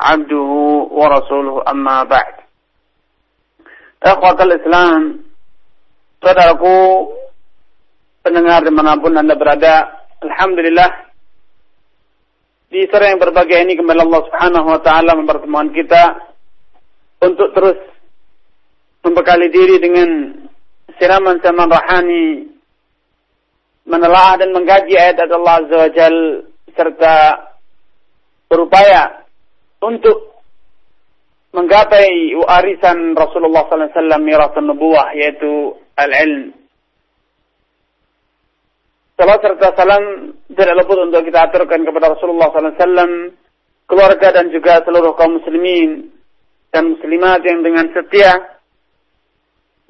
عبده ورسوله أما بعد Ikhwatal Islam Saudaraku Pendengar dimanapun anda berada Alhamdulillah Di sore yang berbahagia ini Kembali Allah subhanahu wa ta'ala Mempertemuan kita Untuk terus Membekali diri dengan Siraman-siraman rahani Menelaah dan mengkaji ayat Allah Azza wa Jal Serta Berupaya untuk menggapai warisan Rasulullah SAW mirasan nubuah yaitu al-ilm. Salam serta salam tidak luput untuk kita aturkan kepada Rasulullah SAW, keluarga dan juga seluruh kaum muslimin dan muslimat yang dengan setia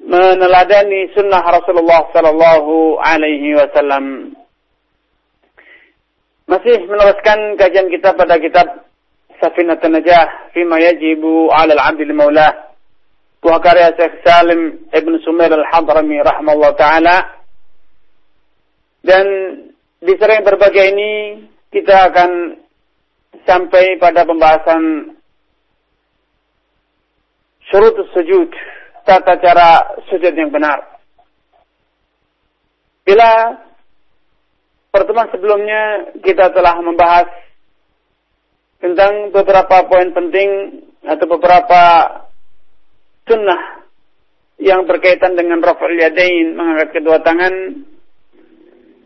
meneladani sunnah Rasulullah Sallallahu Alaihi Wasallam. Masih meneruskan kajian kita pada kitab سفينة النجاح فيما يجب على العبد لمولاه وكاريا Syekh Salim Ibn Sumail Al-Hadrami rahimahullah taala dan di sering berbagai ini kita akan sampai pada pembahasan syurut sujud tata cara sujud yang benar bila pertemuan sebelumnya kita telah membahas tentang beberapa poin penting atau beberapa sunnah yang berkaitan dengan rafa'ul yadain, mengangkat kedua tangan,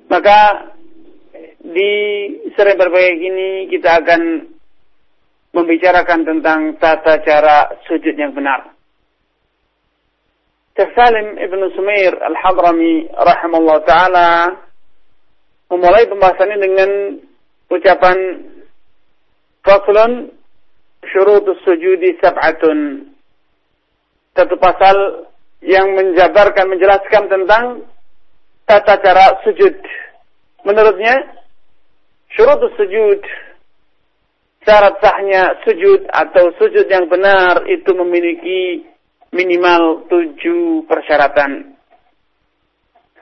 maka di sering berbagai gini kita akan membicarakan tentang tata cara sujud yang benar. Syekh Salim Ibn Sumair Al-Hadrami rahimahullah ta'ala memulai pembahasannya dengan ucapan Faslun syurutus sujudi sab'atun. Satu pasal yang menjabarkan, menjelaskan tentang tata cara sujud. Menurutnya, syurutus sujud, syarat sahnya sujud atau sujud yang benar itu memiliki minimal tujuh persyaratan.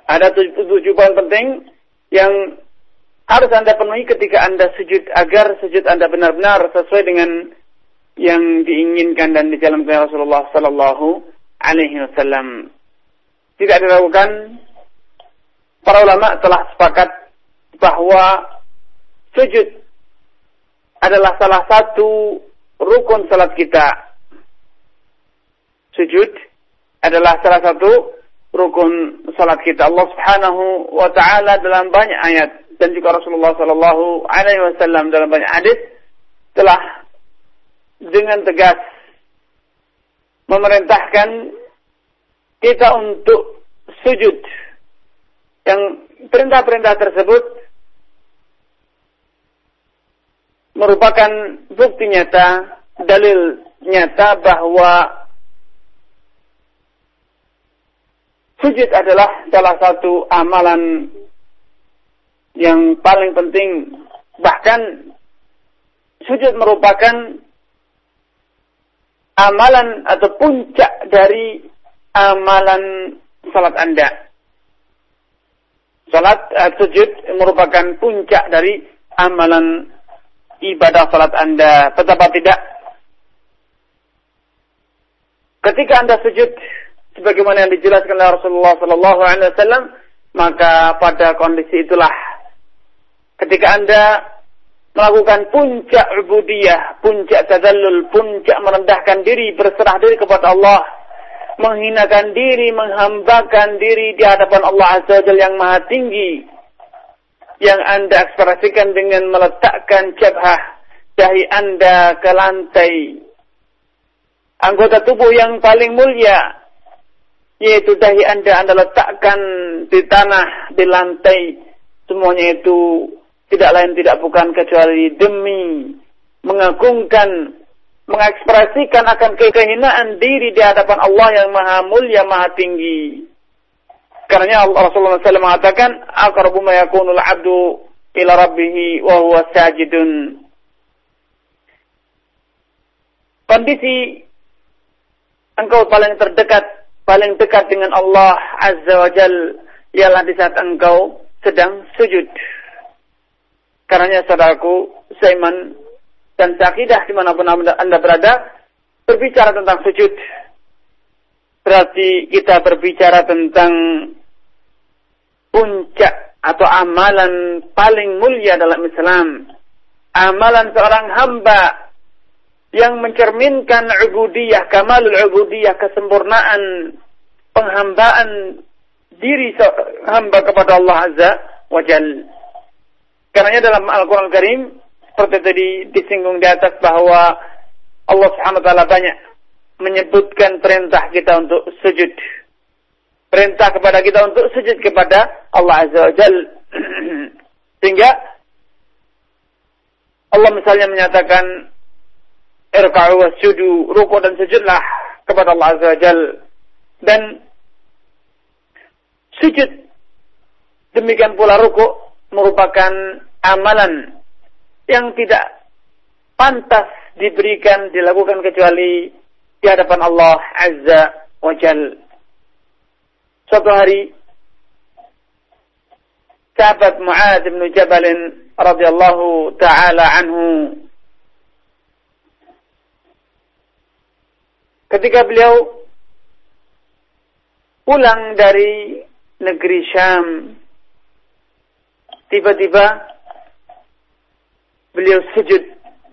Ada tujuh, tujuh poin penting yang harus Anda penuhi ketika Anda sujud agar sujud Anda benar-benar sesuai dengan yang diinginkan dan dijalankan Rasulullah sallallahu alaihi wasallam. Tidak diragukan para ulama telah sepakat bahwa sujud adalah salah satu rukun salat kita. Sujud adalah salah satu rukun salat kita. Allah Subhanahu wa taala dalam banyak ayat dan juga Rasulullah Sallallahu Alaihi Wasallam dalam banyak hadis telah dengan tegas memerintahkan kita untuk sujud. Yang perintah-perintah tersebut merupakan bukti nyata dalil nyata bahwa sujud adalah salah satu amalan yang paling penting bahkan sujud merupakan amalan atau puncak dari amalan salat Anda. Salat uh, sujud merupakan puncak dari amalan ibadah salat Anda. Betapa tidak ketika Anda sujud sebagaimana yang dijelaskan oleh Rasulullah sallallahu alaihi wasallam maka pada kondisi itulah ketika Anda melakukan puncak ubudiyah, puncak tadallul, puncak merendahkan diri, berserah diri kepada Allah, menghinakan diri, menghambakan diri di hadapan Allah Azza wa yang maha tinggi, yang Anda ekspresikan dengan meletakkan jabhah dahi Anda ke lantai, anggota tubuh yang paling mulia, yaitu dahi Anda Anda letakkan di tanah, di lantai, semuanya itu tidak lain tidak bukan kecuali demi mengagungkan mengekspresikan akan kehinaan diri di hadapan Allah yang maha mulia, maha tinggi. Karena Rasulullah SAW mengatakan, "Aqrabu ma yakunul 'abdu ila rabbih wa huwa sajidun." Kondisi engkau paling terdekat, paling dekat dengan Allah Azza wa Jal ialah di saat engkau sedang sujud. Karena saudaraku, seiman dan sakidah di mana pun anda berada, berbicara tentang sujud. Berarti kita berbicara tentang puncak atau amalan paling mulia dalam Islam. Amalan seorang hamba yang mencerminkan ubudiyah, kamalul ubudiyah, kesempurnaan penghambaan diri hamba kepada Allah Azza wa Jal. Karena dalam Al-Quran Karim, seperti tadi disinggung di atas bahwa Allah Subhanahu wa taala banyak menyebutkan perintah kita untuk sujud. Perintah kepada kita untuk sujud kepada Allah Azza wa Jal. Sehingga Allah misalnya menyatakan irka'u wasjudu, ruku dan sujudlah kepada Allah Azza wa Jal. Dan sujud demikian pula ruku merupakan amalan yang tidak pantas diberikan dilakukan kecuali di hadapan Allah Azza wa Jal. Suatu hari sahabat Mu'ad bin Jabal radhiyallahu taala anhu ketika beliau pulang dari negeri Syam, tiba-tiba beliau sujud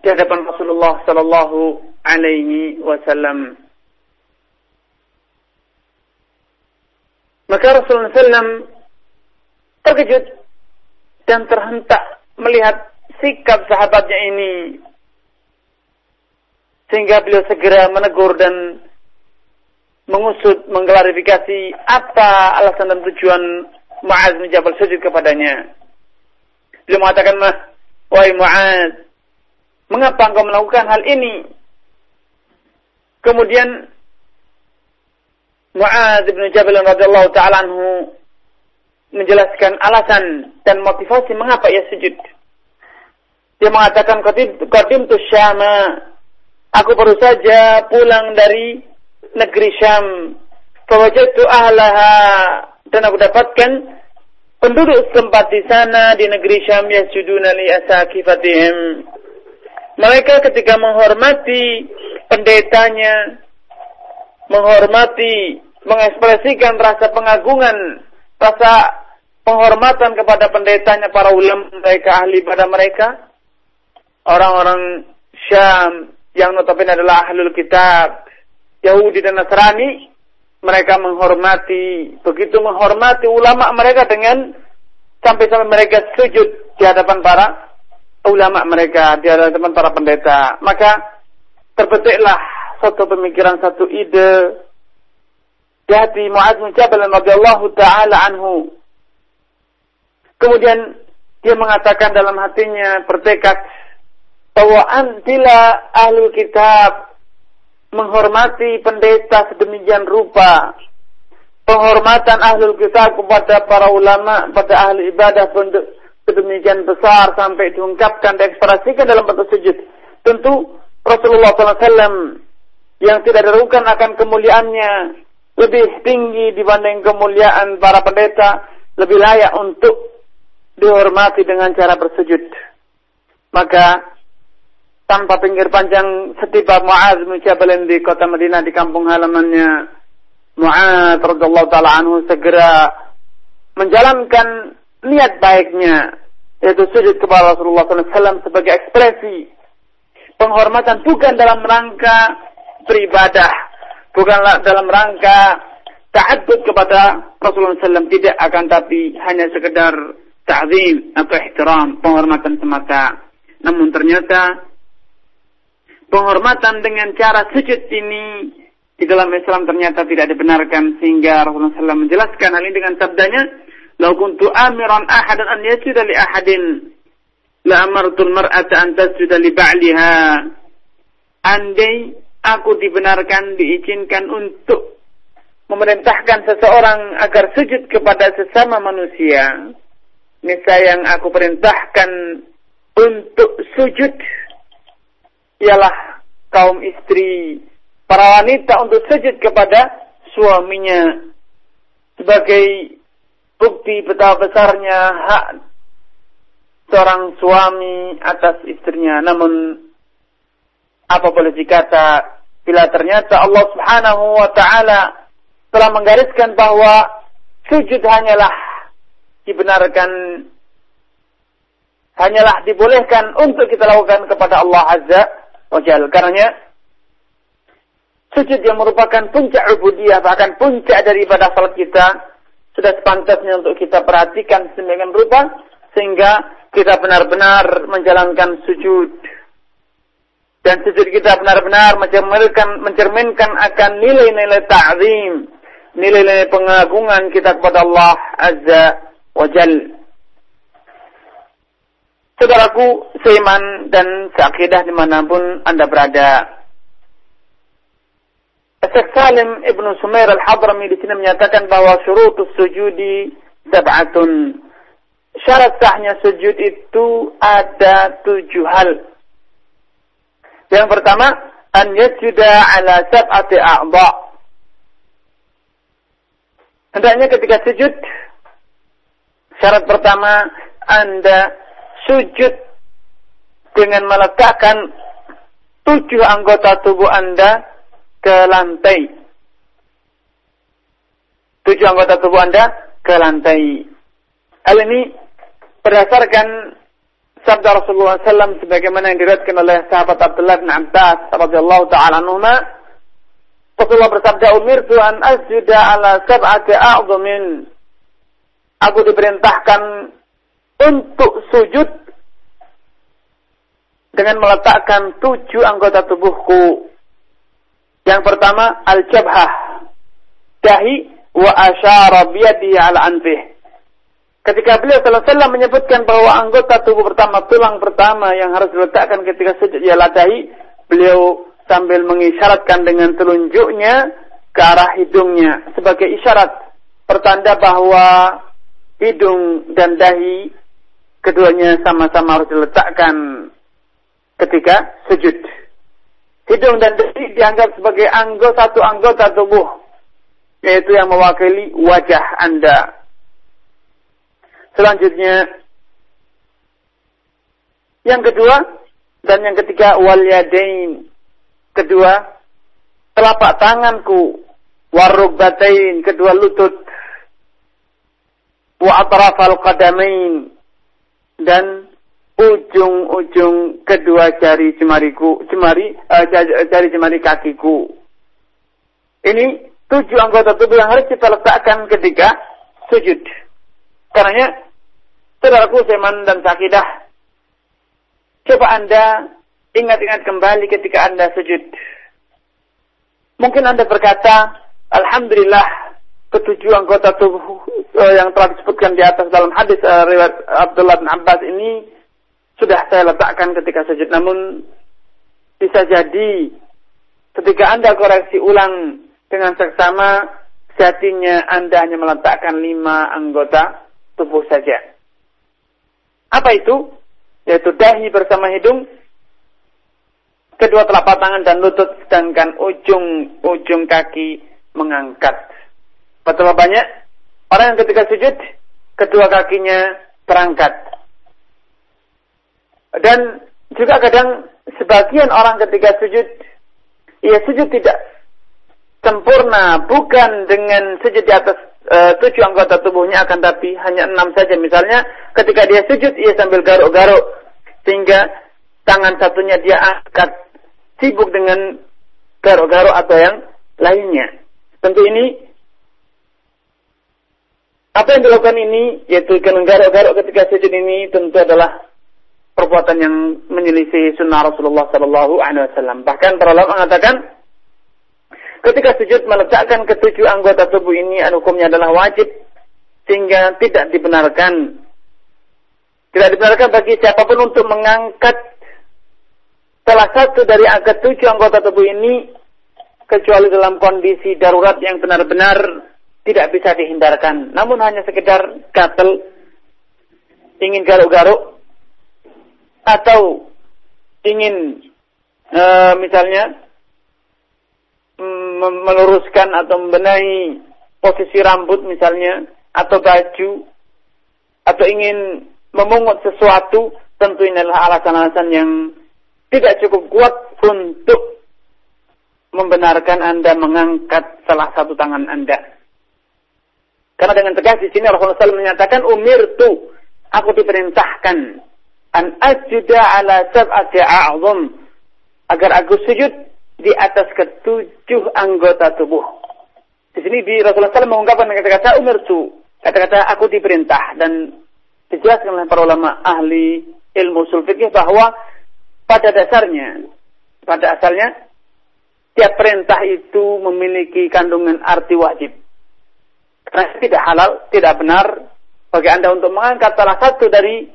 di hadapan Rasulullah Sallallahu Alaihi Wasallam. Maka Rasulullah SAW terkejut dan terhentak melihat sikap sahabatnya ini sehingga beliau segera menegur dan mengusut, mengklarifikasi apa alasan dan tujuan Mu'az bin Jabal sujud kepadanya. Beliau mengatakan, Wahai Mu'az, mengapa engkau melakukan hal ini? Kemudian Mu'az bin Jabal radhiyallahu taala anhu menjelaskan alasan dan motivasi mengapa ia sujud. Dia mengatakan qadim tu syama Aku baru saja pulang dari negeri Syam. Fawajatu ahlaha dan aku dapatkan penduduk setempat di sana di negeri Syam yasjuduna li asakifatihim. Mereka ketika menghormati pendetanya, menghormati, mengekspresikan rasa pengagungan, rasa penghormatan kepada pendetanya para ulama mereka ahli pada mereka, orang-orang Syam yang notabene adalah ahlul kitab, Yahudi dan Nasrani, mereka menghormati, begitu menghormati ulama mereka dengan sampai-sampai mereka sujud di hadapan para ulama mereka, di hadapan para pendeta. Maka terbetiklah satu pemikiran, satu ide di hati Mu'adz bin Jabal radhiyallahu taala anhu. Kemudian dia mengatakan dalam hatinya bertekad bahwa bila ahli kitab menghormati pendeta sedemikian rupa, penghormatan ahli kitab kepada para ulama, pada ahli ibadah sedemikian besar sampai diungkapkan, diekspresikan dalam bentuk sujud. Tentu Rasulullah SAW yang tidak diragukan akan kemuliaannya lebih tinggi dibanding kemuliaan para pendeta, lebih layak untuk dihormati dengan cara bersujud. Maka tanpa pinggir panjang setiba Mu'az bin di kota Madinah di kampung halamannya. Mu'az radhiyallahu taala anhu segera menjalankan niat baiknya yaitu sujud kepada Rasulullah SAW sebagai ekspresi penghormatan bukan dalam rangka beribadah bukanlah dalam rangka ta'addud kepada Rasulullah SAW tidak akan tapi hanya sekedar ta'zim atau ihtiram penghormatan semata. Namun ternyata penghormatan dengan cara sujud ini di dalam Islam ternyata tidak dibenarkan sehingga Rasulullah SAW menjelaskan hal ini dengan sabdanya "Lau kuntu amiran ahadan an yasjuda li ahadin la amartul mar'ata an tasjuda li ba'liha." andai aku dibenarkan diizinkan untuk memerintahkan seseorang agar sujud kepada sesama manusia, niscaya yang aku perintahkan untuk sujud ialah kaum istri, para wanita untuk sujud kepada suaminya sebagai bukti betapa besarnya hak seorang suami atas istrinya. Namun apa boleh dikata bila ternyata Allah Subhanahu wa taala telah menggariskan bahwa sujud hanyalah dibenarkan hanyalah dibolehkan untuk kita lakukan kepada Allah Azza wa Jalla. Karena sujud yang merupakan puncak ubudiyah bahkan puncak daripada salat kita sudah sepantasnya untuk kita perhatikan sedemikian rupa sehingga kita benar-benar menjalankan sujud dan sujud kita benar-benar mencerminkan mencerminkan akan nilai-nilai ta'zim nilai-nilai pengagungan kita kepada Allah Azza wa Jal. Saudaraku seiman dan seakidah di mana pun anda berada. Syekh Salim Ibn Sumair Al-Hadrami di sini menyatakan bahwa syurutus sujudi sab'atun. Syarat sahnya sujud itu ada tujuh hal. Yang pertama, an yasjuda ala sab'ati a'ba' Hendaknya ketika sujud, syarat pertama Anda sujud dengan meletakkan tujuh anggota tubuh Anda ke lantai. Tujuh anggota tubuh Anda ke lantai. Hal ini berdasarkan sabda Rasulullah SAW sebagaimana yang diriwayatkan oleh sahabat Abdullah bin Abbas radhiyallahu taala anhuma Rasulullah bersabda, "Umirtu an asjuda ala sab'ati a'dhamin." Aku diperintahkan untuk sujud dengan meletakkan tujuh anggota tubuhku. Yang pertama, al-jabhah. Dahi wa asyara ala anfih. Ketika beliau sallallahu menyebutkan bahwa anggota tubuh pertama, tulang pertama yang harus diletakkan ketika sujud ialah dahi, beliau sambil mengisyaratkan dengan telunjuknya ke arah hidungnya sebagai isyarat pertanda bahwa hidung dan dahi keduanya sama-sama harus diletakkan ketika sujud. Hidung dan dahi dianggap sebagai anggota satu anggota tubuh yaitu yang mewakili wajah Anda. Selanjutnya yang kedua dan yang ketiga wal yadain kedua telapak tanganku warubbatain kedua lutut wa atrafal qadamain dan ujung-ujung kedua jari jemariku jemari uh, jari jemari kakiku ini tujuh anggota tubuh yang harus kita letakkan ketika sujud karenanya saudaraku seman dan sakidah coba anda Ingat-ingat kembali ketika Anda sujud. Mungkin Anda berkata, Alhamdulillah, ketujuh anggota tubuh uh, yang telah disebutkan di atas dalam hadis uh, riwayat Abdullah bin Abbas ini sudah saya letakkan ketika sujud. Namun bisa jadi ketika Anda koreksi ulang dengan seksama, sejatinya Anda hanya meletakkan lima anggota tubuh saja. Apa itu? Yaitu dahi bersama hidung kedua telapak tangan dan lutut sedangkan ujung-ujung kaki mengangkat. Betapa banyak orang yang ketika sujud kedua kakinya terangkat. Dan juga kadang sebagian orang ketika sujud ia sujud tidak sempurna bukan dengan sujud di atas e, tujuh anggota tubuhnya akan tapi hanya enam saja misalnya ketika dia sujud ia sambil garuk-garuk sehingga tangan satunya dia angkat sibuk dengan garuk-garuk atau yang lainnya. Tentu ini apa yang dilakukan ini yaitu dengan garuk-garuk ketika sujud ini tentu adalah perbuatan yang menyelisih sunnah Rasulullah Sallallahu Alaihi Wasallam. Bahkan para ulama mengatakan ketika sujud meletakkan ketujuh anggota tubuh ini hukumnya adalah wajib sehingga tidak dibenarkan tidak dibenarkan bagi siapa pun untuk mengangkat salah satu dari ketujuh anggota tubuh ini kecuali dalam kondisi darurat yang benar-benar tidak bisa dihindarkan. Namun hanya sekedar gatel, ingin garuk-garuk, atau ingin e, misalnya meluruskan atau membenahi posisi rambut misalnya, atau baju, atau ingin memungut sesuatu, tentu ini adalah alasan-alasan yang tidak cukup kuat untuk membenarkan Anda mengangkat salah satu tangan Anda. Karena dengan tegas di sini Rasulullah SAW menyatakan umir tu aku diperintahkan an ajuda ala sab'ati a'zum agar aku sujud di atas ketujuh anggota tubuh. Di sini di Rasulullah SAW mengungkapkan kata-kata umir tu kata-kata aku diperintah dan dijelaskan oleh para ulama ahli ilmu usul bahwa pada dasarnya pada asalnya tiap perintah itu memiliki kandungan arti wajib. Karena tidak halal, tidak benar bagi Anda untuk mengangkat salah satu dari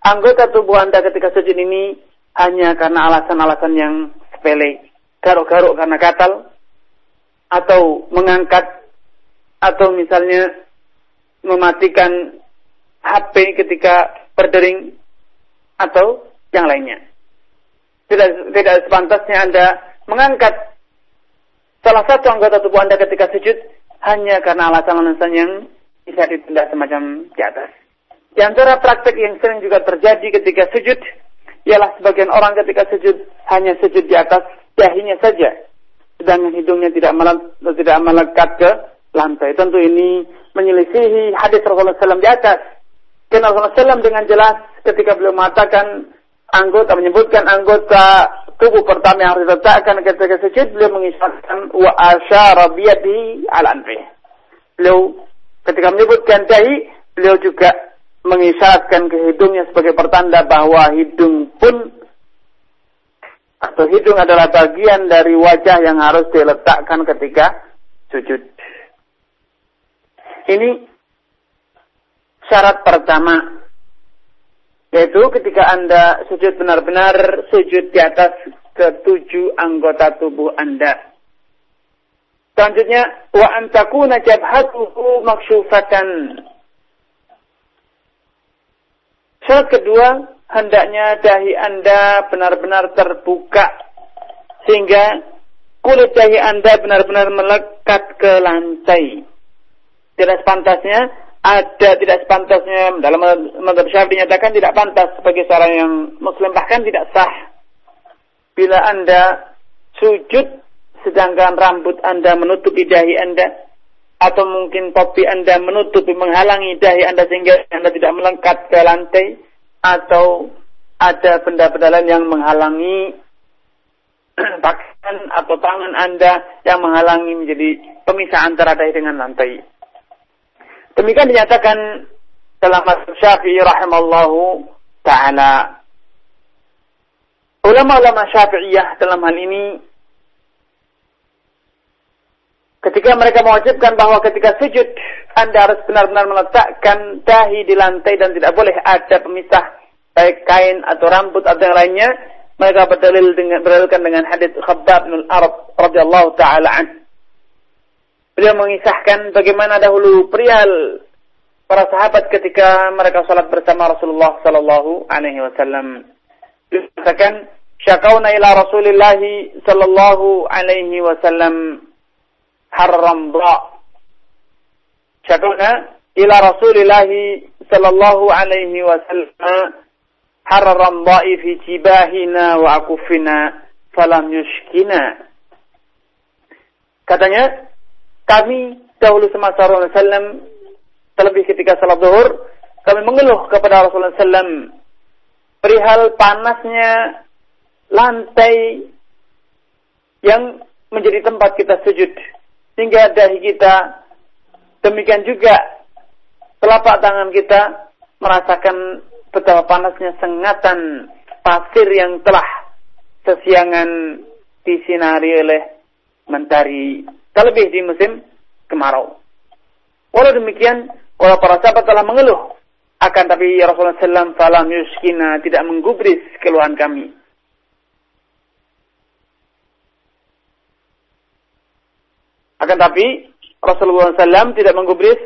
anggota tubuh Anda ketika sujud ini hanya karena alasan-alasan yang sepele. Garuk-garuk karena gatal, atau mengangkat, atau misalnya mematikan HP ketika berdering, atau yang lainnya. Tidak, tidak sepantasnya Anda mengangkat salah satu anggota tubuh Anda ketika sujud hanya karena alasan-alasan yang bisa ditindak semacam di atas. Di antara praktek yang sering juga terjadi ketika sujud, ialah sebagian orang ketika sujud hanya sujud di atas dahinya saja, sedangkan hidungnya tidak melekat, tidak melekat ke lantai. Tentu ini menyelisihi hadis Rasulullah SAW di atas. Karena Rasulullah SAW dengan jelas ketika beliau mengatakan anggota menyebutkan anggota tubuh pertama yang harus diletakkan ketika sujud beliau mengisyaratkan wa asyara biyadi al anfi. Beliau ketika menyebutkan dahi beliau juga mengisyaratkan ke hidungnya sebagai pertanda bahwa hidung pun atau hidung adalah bagian dari wajah yang harus diletakkan ketika sujud. Ini syarat pertama yaitu ketika Anda sujud benar-benar sujud di atas ketujuh anggota tubuh Anda. Selanjutnya, wa antakuna jabhatuhu maksyufatan. Syarat kedua, hendaknya dahi Anda benar-benar terbuka sehingga kulit dahi Anda benar-benar melekat ke lantai. Tidak sepantasnya ada tidak sepantasnya dalam madhab syafi'i dinyatakan tidak pantas sebagai seorang yang muslim bahkan tidak sah bila anda sujud sedangkan rambut anda menutupi dahi anda atau mungkin topi anda menutupi menghalangi dahi anda sehingga anda tidak melengkat ke lantai atau ada benda-benda lain yang menghalangi pakaian atau tangan anda yang menghalangi menjadi pemisah antara dahi dengan lantai. Demikian dinyatakan dalam Mazhab Syafi'i rahimallahu taala. Ulama-ulama Syafi'iyah dalam hal ini ketika mereka mewajibkan bahwa ketika sujud Anda harus benar-benar meletakkan dahi di lantai dan tidak boleh ada pemisah baik kain atau rambut atau yang lainnya mereka berdalil dengan berdalilkan dengan hadis Khabbab bin Arab radhiyallahu taala anhu Beliau mengisahkan bagaimana dahulu perihal para sahabat ketika mereka salat bersama Rasulullah sallallahu alaihi wasallam. Dikatakan syakauna ila Rasulillah sallallahu alaihi wasallam haram ba. Syakauna ila Rasulillah sallallahu alaihi wasallam haram ba'i fi jibahina wa akufina falam yushkina. Katanya, kami dahulu semasa Rasulullah SAW, terlebih ketika salat zuhur, kami mengeluh kepada Rasulullah SAW perihal panasnya lantai yang menjadi tempat kita sujud. Sehingga dahi kita, demikian juga telapak tangan kita merasakan betapa panasnya sengatan pasir yang telah sesiangan disinari oleh mentari terlebih di musim kemarau. Walau demikian, kalau para sahabat telah mengeluh, akan tapi ya Rasulullah SAW falam yuskina tidak menggubris keluhan kami. Akan tapi Rasulullah SAW tidak menggubris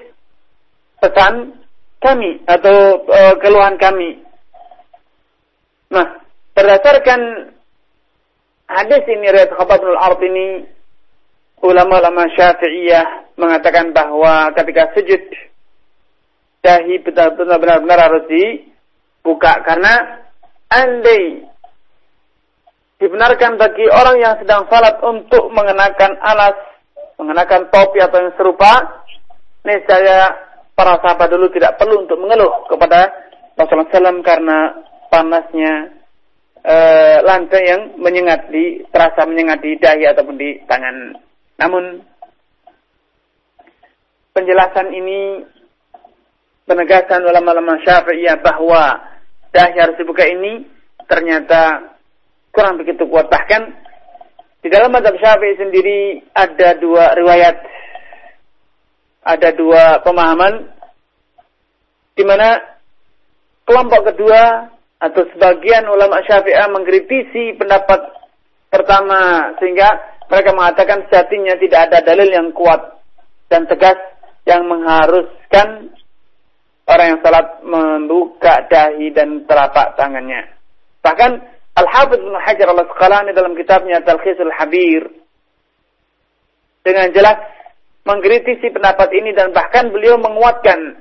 pesan kami atau e, keluhan kami. Nah, berdasarkan hadis ini riwayat Khabbab bin al-Ard ini ulama-ulama Syafi'iyah mengatakan bahwa ketika sujud dahi benar-benar harus dibuka karena andai dibenarkan bagi orang yang sedang salat untuk mengenakan alas, mengenakan topi atau yang serupa, niscaya para sahabat dulu tidak perlu untuk mengeluh kepada Rasulullah SAW karena panasnya e, lantai yang menyengat di terasa menyengat di dahi ataupun di tangan. Namun penjelasan ini penegasan ulama-ulama Syafi'iyah bahwa dahi harus dibuka ini ternyata kurang begitu kuat. Bahkan di dalam madhab syafi'i sendiri ada dua riwayat, ada dua pemahaman, di mana kelompok kedua atau sebagian ulama syafi'ah mengkritisi pendapat pertama sehingga mereka mengatakan sejatinya tidak ada dalil yang kuat dan tegas yang mengharuskan orang yang salat membuka dahi dan telapak tangannya. Bahkan Al-Hafidh Ibn Hajar al-Asqalani dalam kitabnya Talkhisul Habir dengan jelas mengkritisi pendapat ini dan bahkan beliau menguatkan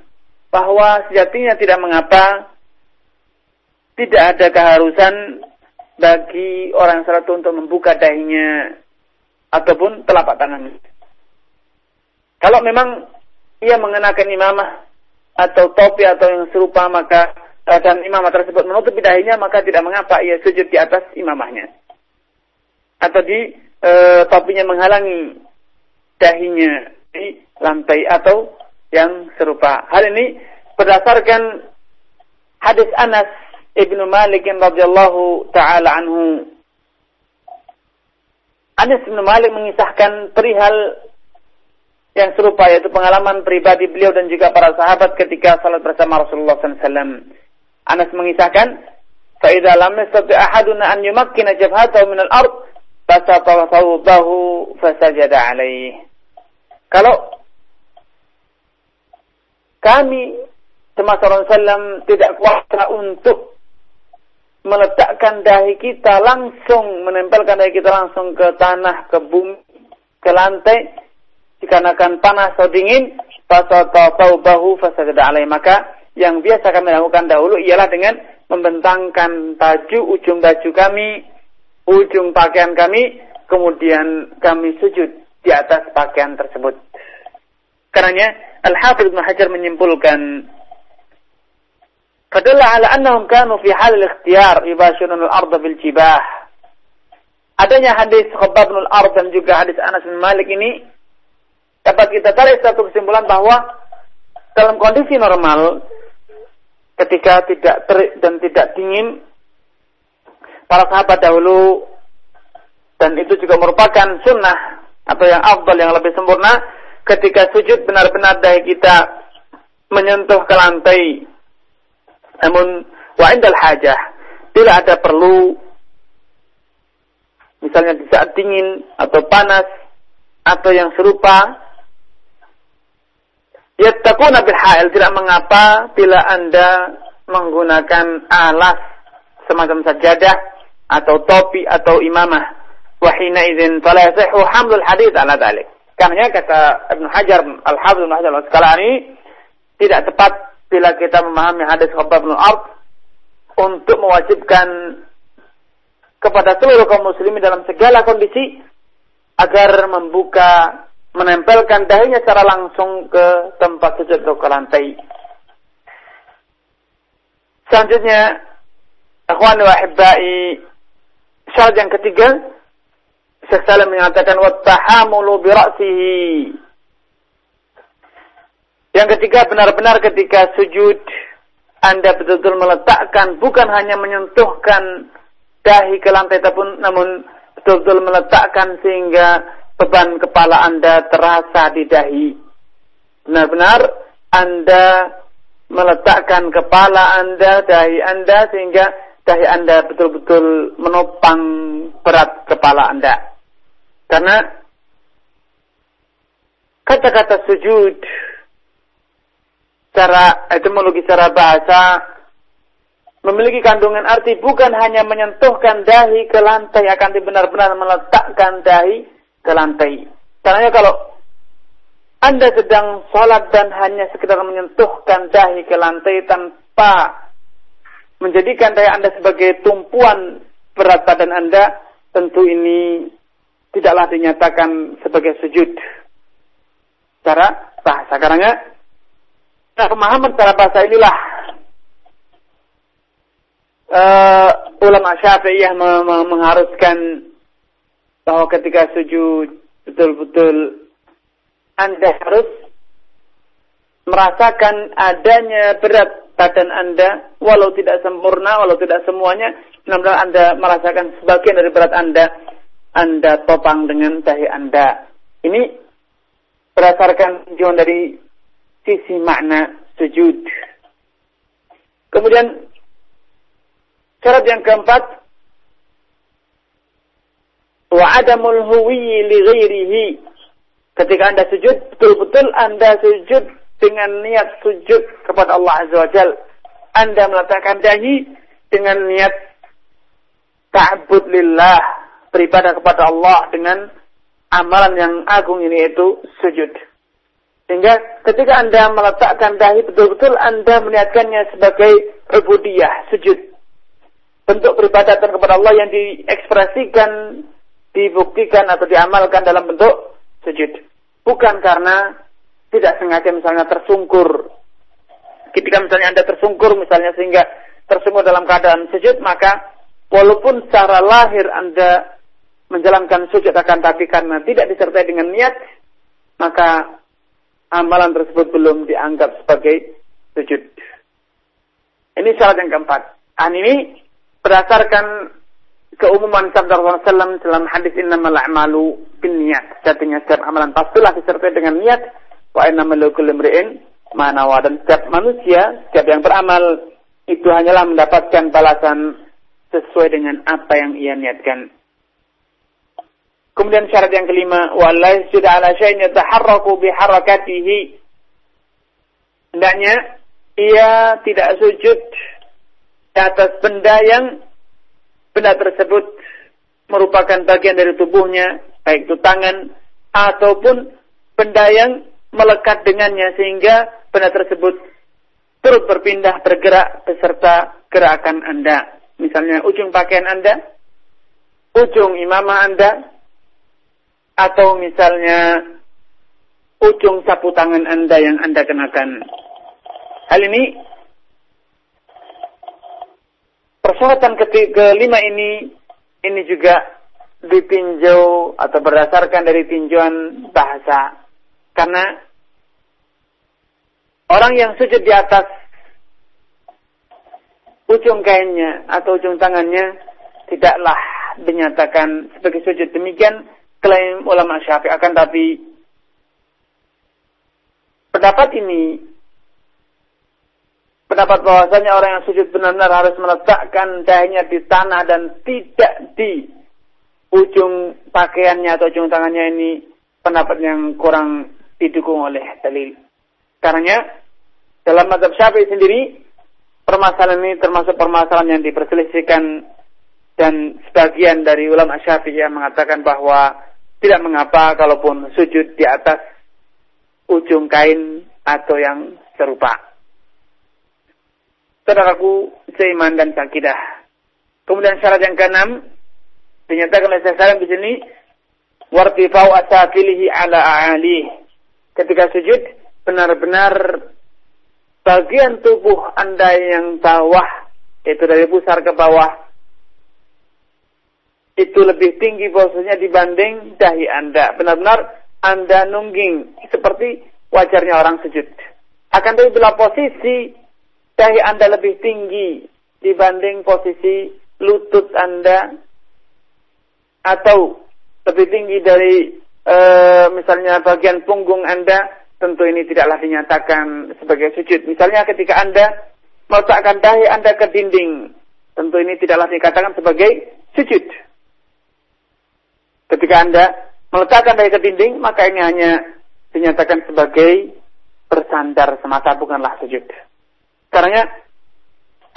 bahwa sejatinya tidak mengapa tidak ada keharusan bagi orang salat untuk membuka dahinya ataupun telapak tangannya. Kalau memang ia mengenakan imamah atau topi atau yang serupa maka dan imamah tersebut menutup dahinya maka tidak mengapa ia sujud di atas imamahnya atau di e, topinya menghalangi dahinya di lantai atau yang serupa. Hal ini berdasarkan hadis Anas ibnu Malik radhiyallahu taala anhu. Anas ibnu Malik mengisahkan perihal yang serupa yaitu pengalaman pribadi beliau dan juga para sahabat ketika salat bersama Rasulullah SAW. Anas mengisahkan, "Fa'idza lam yastati ahaduna an yumakkina jabhatahu min al-ard, fasata thawbahu fasajada alaih." Kalau kami semasa Rasulullah tidak kuasa untuk meletakkan dahi kita langsung menempelkan dahi kita langsung ke tanah, ke bumi, ke lantai dikarenakan panas atau dingin, fasata thawbahu fasajada alaih. Maka yang biasa kami lakukan dahulu ialah dengan membentangkan baju, ujung baju kami, ujung pakaian kami, kemudian kami sujud di atas pakaian tersebut. Karenanya Al-Hafidh Ibn Hajar menyimpulkan Ala annahum kanu fi hal al-ikhtiyar yubashirun al-ardh bil jibah. Adanya hadis Khabbab bin al-Ard dan juga hadis Anas bin Malik ini dapat kita tarik satu kesimpulan bahwa dalam kondisi normal ketika tidak terik dan tidak dingin para sahabat dahulu dan itu juga merupakan sunnah atau yang afdal yang lebih sempurna ketika sujud benar-benar dahi kita menyentuh ke lantai namun wa indal hajah tidak ada perlu misalnya di saat dingin atau panas atau yang serupa Yattaquna bil ha'il tidak mengapa bila Anda menggunakan alas semacam sajadah atau topi atau imamah. Wa hina idzin fala yasihu hamlul hadits ala dzalik. Karena kata Ibnu Hajar Al-Hafidz Ibnu Hajar Al-Asqalani tidak tepat bila kita memahami hadis Khabbab bin untuk mewajibkan kepada seluruh kaum muslimin dalam segala kondisi agar membuka menempelkan dahinya secara langsung ke tempat sujud atau ke lantai. Selanjutnya, akhwan wa ahibbai, syarat yang ketiga, Syekh Salim mengatakan bi ra'sihi. Yang ketiga benar-benar ketika sujud Anda betul-betul meletakkan bukan hanya menyentuhkan dahi ke lantai tapi namun betul-betul meletakkan sehingga beban kepala Anda terasa di dahi. Benar-benar Anda meletakkan kepala Anda, dahi Anda sehingga dahi Anda betul-betul menopang berat kepala Anda. Karena kata-kata sujud secara etimologi secara bahasa memiliki kandungan arti bukan hanya menyentuhkan dahi ke lantai akan benar-benar meletakkan dahi ke lantai. Karena kalau Anda sedang sholat dan hanya sekedar menyentuhkan dahi ke lantai tanpa menjadikan dahi Anda sebagai tumpuan berat badan Anda, tentu ini tidaklah dinyatakan sebagai sujud. Cara bahasa. Karena nah, pemahaman cara bahasa inilah uh, ulama Syafi'iyah mengharuskan bahwa ketika sujud betul-betul Anda harus merasakan adanya berat badan Anda walau tidak sempurna, walau tidak semuanya, namun Anda merasakan sebagian dari berat Anda Anda topang dengan dahi Anda. Ini berdasarkan tujuan dari sisi makna sujud. Kemudian Syarat yang keempat, wa adamul huwi li ghairihi. Ketika Anda sujud, betul-betul Anda sujud dengan niat sujud kepada Allah Azza wa Jal. Anda meletakkan dahi dengan niat ta'bud lillah, beribadah kepada Allah dengan amalan yang agung ini yaitu sujud. Sehingga ketika Anda meletakkan dahi betul-betul Anda meniatkannya sebagai ubudiyah, sujud bentuk peribadatan kepada Allah yang diekspresikan, dibuktikan atau diamalkan dalam bentuk sujud. Bukan karena tidak sengaja misalnya tersungkur. Ketika misalnya Anda tersungkur misalnya sehingga tersungkur dalam keadaan sujud, maka walaupun secara lahir Anda menjalankan sujud akan tapi karena tidak disertai dengan niat, maka amalan tersebut belum dianggap sebagai sujud. Ini syarat yang keempat. Dan ini berdasarkan keumuman sabda Rasulullah SAW dalam hadis innamal a'malu bin niat. Sejatinya setiap amalan pastilah disertai dengan niat. Wa innamal kulli imri'in manawa dan setiap manusia, setiap yang beramal itu hanyalah mendapatkan balasan sesuai dengan apa yang ia niatkan. Kemudian syarat yang kelima, walai sudah ala syai'in yataharraku biharakatihi. Hendaknya ia tidak sujud di atas benda yang benda tersebut merupakan bagian dari tubuhnya, baik itu tangan ataupun benda yang melekat dengannya sehingga benda tersebut turut berpindah bergerak beserta gerakan Anda. Misalnya ujung pakaian Anda, ujung imamah Anda, atau misalnya ujung sapu tangan Anda yang Anda kenakan. Hal ini persyaratan kelima ini ini juga ditinjau atau berdasarkan dari tinjauan bahasa. Karena orang yang sujud di atas ujung kainnya atau ujung tangannya tidaklah dinyatakan sebagai sujud. Demikian klaim ulama syafi'i akan tapi pendapat ini pendapat bahwasanya orang yang sujud benar-benar harus meletakkan dahinya di tanah dan tidak di ujung pakaiannya atau ujung tangannya ini pendapat yang kurang didukung oleh dalil. Karena dalam mazhab Syafi'i sendiri permasalahan ini termasuk permasalahan yang diperselisihkan dan sebagian dari ulama Syafi'i yang mengatakan bahwa tidak mengapa kalaupun sujud di atas ujung kain atau yang serupa saudaraku seiman dan sakidah. Kemudian syarat yang keenam dinyatakan oleh saya di sini wartifau asafilihi ala a'ali. Ketika sujud benar-benar bagian tubuh Anda yang bawah yaitu dari pusar ke bawah itu lebih tinggi posisinya dibanding dahi Anda. Benar-benar Anda nungging seperti wajarnya orang sujud. Akan tetapi bila posisi dahi Anda lebih tinggi dibanding posisi lutut Anda atau lebih tinggi dari e, misalnya bagian punggung Anda, tentu ini tidaklah dinyatakan sebagai sujud. Misalnya ketika Anda meletakkan dahi Anda ke dinding, tentu ini tidaklah dikatakan sebagai sujud. Ketika Anda meletakkan dahi ke dinding, maka ini hanya dinyatakan sebagai bersandar semata bukanlah sujud. Karena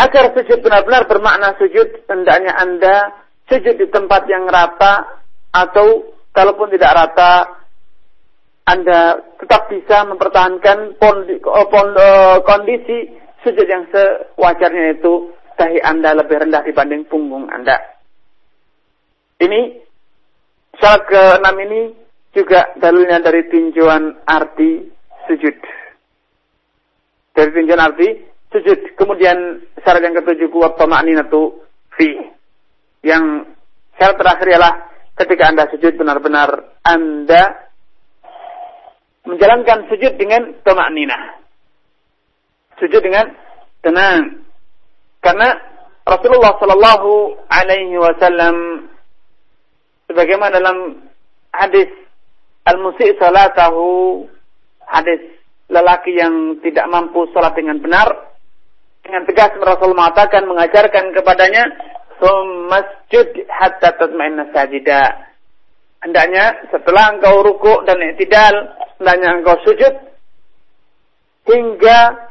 agar sujud benar-benar bermakna sujud, hendaknya Anda sujud di tempat yang rata atau kalaupun tidak rata, Anda tetap bisa mempertahankan eh, kondisi sujud yang sewajarnya itu dahi Anda lebih rendah dibanding punggung Anda. Ini syarat ke-6 ini juga dalilnya dari tinjauan arti sujud. Dari tinjauan arti sujud. Kemudian syarat yang ketujuh kuat pema'ninatu fi. Yang syarat terakhir ialah ketika Anda sujud benar-benar Anda menjalankan sujud dengan pema'ninah. Sujud dengan tenang. Karena Rasulullah Shallallahu Alaihi Wasallam sebagaimana dalam hadis al-musi salatahu hadis lelaki yang tidak mampu salat dengan benar dengan tegas Rasul mengatakan mengajarkan kepadanya masjid hatta tatma'inna sajida hendaknya setelah engkau ruku dan i'tidal hendaknya engkau sujud hingga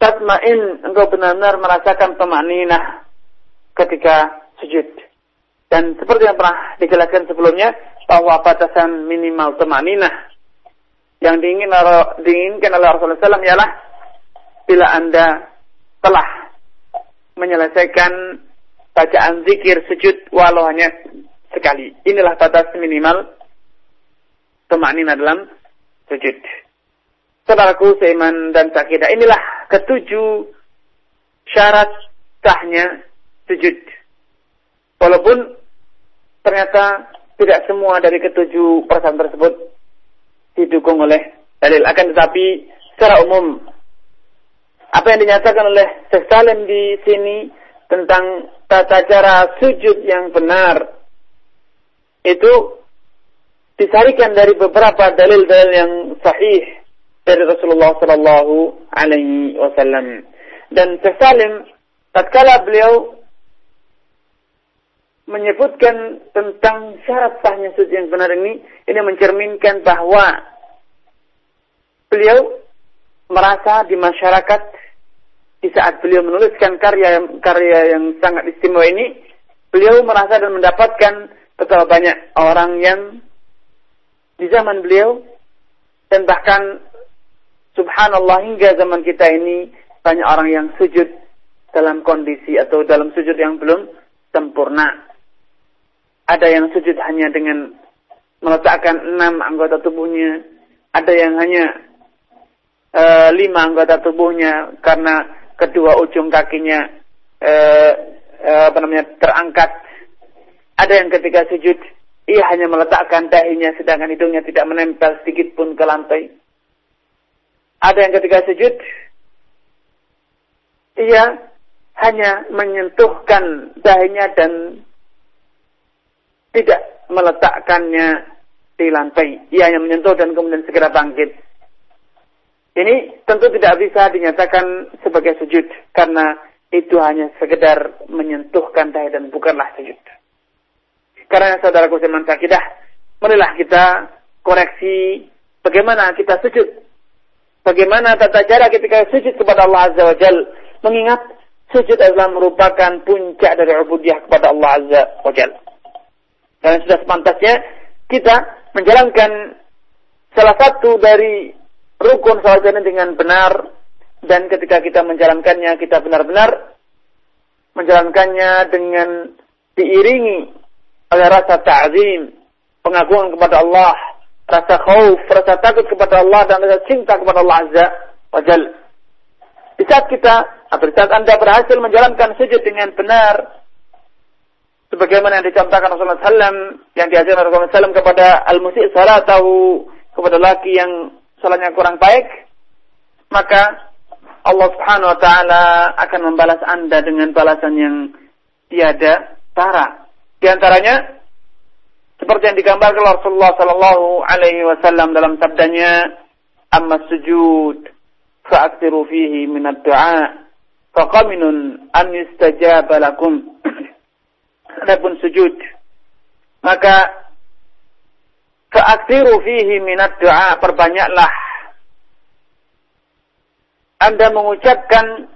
tatmain engkau benar-benar merasakan pemaninah ketika sujud. Dan seperti yang pernah dijelaskan sebelumnya bahwa batasan minimal temaninah yang diinginkan, diinginkan oleh Rasulullah SAW ialah bila anda telah menyelesaikan bacaan zikir sujud walau hanya sekali. Inilah batas minimal temaninah dalam sujud. Saudaraku seiman dan sakidah. Inilah ketujuh syarat sahnya sujud. Walaupun ternyata tidak semua dari ketujuh perasaan tersebut didukung oleh dalil. Akan tetapi secara umum apa yang dinyatakan oleh Syekh di sini tentang tata cara sujud yang benar itu disarikan dari beberapa dalil-dalil yang sahih dari Rasulullah Sallallahu Alaihi Wasallam. Dan Salim tatkala beliau menyebutkan tentang syarat sahnya sujud yang benar ini, ini mencerminkan bahwa beliau merasa di masyarakat di saat beliau menuliskan karya karya yang sangat istimewa ini, beliau merasa dan mendapatkan betapa banyak orang yang di zaman beliau dan bahkan Subhanallah hingga zaman kita ini banyak orang yang sujud dalam kondisi atau dalam sujud yang belum sempurna. Ada yang sujud hanya dengan meletakkan enam anggota tubuhnya. Ada yang hanya e, lima anggota tubuhnya karena kedua ujung kakinya e, e, apa namanya terangkat. Ada yang ketika sujud ia hanya meletakkan dahinya sedangkan hidungnya tidak menempel sedikit pun ke lantai. Ada yang ketika sujud, ia hanya menyentuhkan dahinya dan tidak meletakkannya di lantai. Ia hanya menyentuh dan kemudian segera bangkit. Ini tentu tidak bisa dinyatakan sebagai sujud karena itu hanya sekedar menyentuhkan dahi dan bukanlah sujud. Karena saudaraku seman sakidah, marilah kita koreksi bagaimana kita sujud Bagaimana tata cara ketika sujud kepada Allah Azza wa Jal. Mengingat sujud adalah merupakan puncak dari ubudiyah kepada Allah Azza wa Jal. Dan sudah sepantasnya kita menjalankan salah satu dari rukun salat ini dengan benar dan ketika kita menjalankannya kita benar-benar menjalankannya dengan diiringi oleh rasa ta'zim, pengagungan kepada Allah, rasa khauf, rasa takut kepada Allah dan rasa cinta kepada Allah Azza wa Jal. Di saat kita, atau di saat Anda berhasil menjalankan sujud dengan benar, sebagaimana yang dicontohkan Rasulullah SAW, yang diajarkan Rasulullah SAW kepada al-musik salatahu, kepada laki yang salahnya kurang baik, maka Allah Subhanahu wa taala akan membalas Anda dengan balasan yang tiada tara. Di antaranya seperti yang digambarkan Rasulullah sallallahu alaihi wasallam dalam sabdanya amma sujud fa'aktiru fihi min ad-du'a faqaminun an yustajaba lakum adapun sujud maka Fa'aksiru fihi minat doa. Perbanyaklah. Anda mengucapkan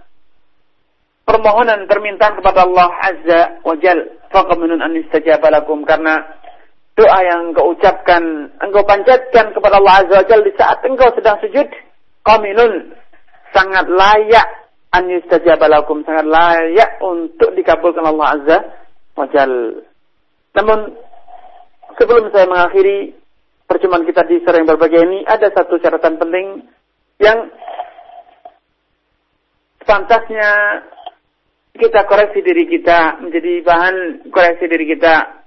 permohonan permintaan kepada Allah Azza wa Jal. Faqaminun an istajabalakum. Karena doa yang engkau ucapkan, engkau panjatkan kepada Allah Azza wa Jal di saat engkau sedang sujud. Qaminun. Sangat layak an yustajabalakum. Sangat layak untuk dikabulkan Allah Azza wa Jal. Namun sebelum saya mengakhiri perjumpaan kita di sore yang berbahagia ini, ada satu catatan penting yang pantasnya kita koreksi diri kita menjadi bahan koreksi diri kita.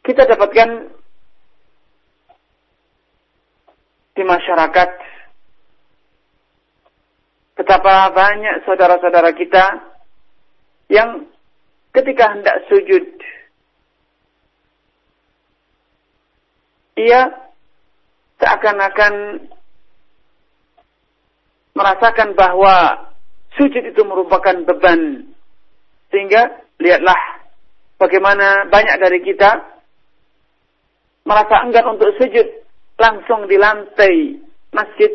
Kita dapatkan di masyarakat betapa banyak saudara-saudara kita yang ketika hendak sujud ia seakan-akan merasakan bahwa sujud itu merupakan beban. Sehingga lihatlah bagaimana banyak dari kita merasa enggan untuk sujud langsung di lantai masjid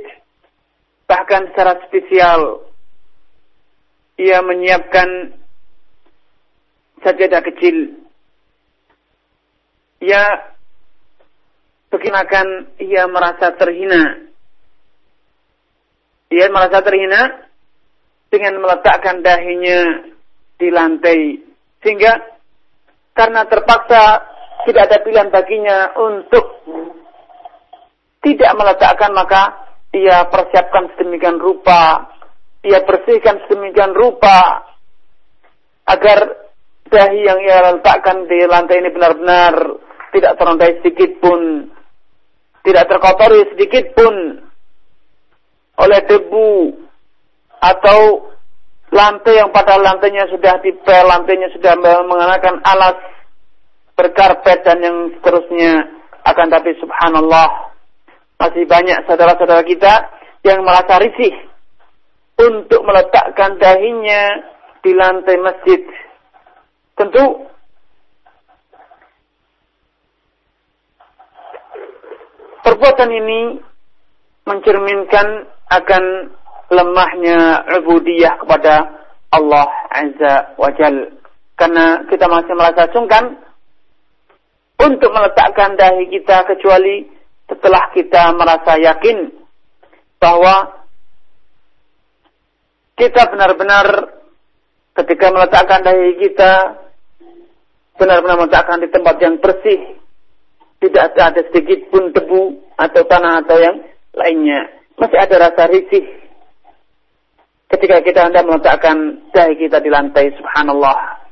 bahkan secara spesial ia menyiapkan sajadah kecil. Ia perkenalkan ia merasa terhina. Ia merasa terhina dengan meletakkan dahinya di lantai. Sehingga karena terpaksa tidak ada pilihan baginya untuk tidak meletakkan maka ia persiapkan sedemikian rupa, ia bersihkan sedemikian rupa. Agar dahi yang ia letakkan di lantai ini benar-benar tidak terlantai sedikit pun, tidak terkotori sedikit pun. Oleh debu atau lantai yang pada lantainya sudah dipel, lantainya sudah mengenakan alas berkarpet dan yang seterusnya. Akan tapi subhanallah masih banyak saudara-saudara kita yang merasa risih untuk meletakkan dahinya di lantai masjid Tentu perbuatan ini mencerminkan akan lemahnya ubudiyah kepada Allah Azza wa Jal. Karena kita masih merasa sungkan untuk meletakkan dahi kita kecuali setelah kita merasa yakin bahwa kita benar-benar ketika meletakkan dahi kita benar-benar meletakkan di tempat yang bersih, tidak ada sedikit pun debu atau tanah atau yang lainnya. Masih ada rasa risih ketika kita hendak meletakkan dahi kita di lantai, subhanallah.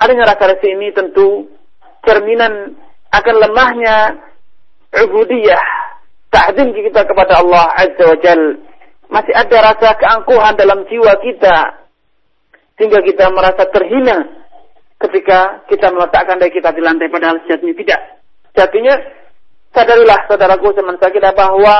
Adanya rasa risih ini tentu cerminan akan lemahnya ubudiyah, ta'zim kita kepada Allah Azza wa Jal. Masih ada rasa keangkuhan dalam jiwa kita, sehingga kita merasa terhina ketika kita meletakkan diri kita di lantai padahal sejatinya tidak. Jadinya sadarilah saudaraku teman kita bahwa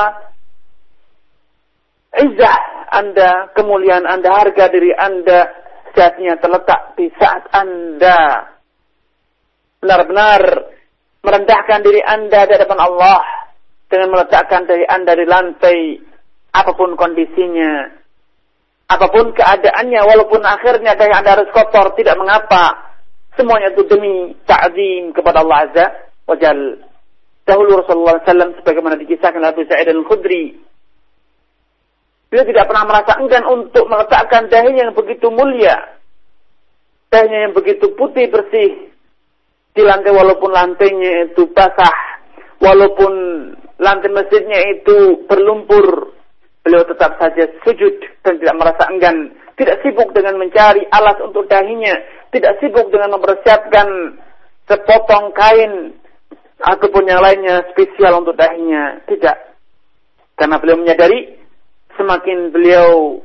izah Anda, kemuliaan Anda, harga diri Anda sejatinya terletak di saat Anda benar-benar merendahkan diri Anda di hadapan Allah dengan meletakkan diri Anda di lantai apa pun kondisinya apa pun keadaannya walaupun akhirnya dari Anda harus kotor tidak mengapa Semuanya itu demi ta'zim kepada Allah Azza wa Jal. Dahulu Rasulullah SAW sebagaimana dikisahkan oleh Abu Sa'id al-Khudri. Beliau tidak pernah merasa enggan untuk meletakkan dahinya yang begitu mulia. Dahinya yang begitu putih bersih. Di lantai walaupun lantainya itu basah. Walaupun lantai masjidnya itu berlumpur. Beliau tetap saja sujud dan tidak merasa enggan. Tidak sibuk dengan mencari alas untuk dahinya tidak sibuk dengan mempersiapkan sepotong kain ataupun yang lainnya spesial untuk dahinya. Tidak. Karena beliau menyadari semakin beliau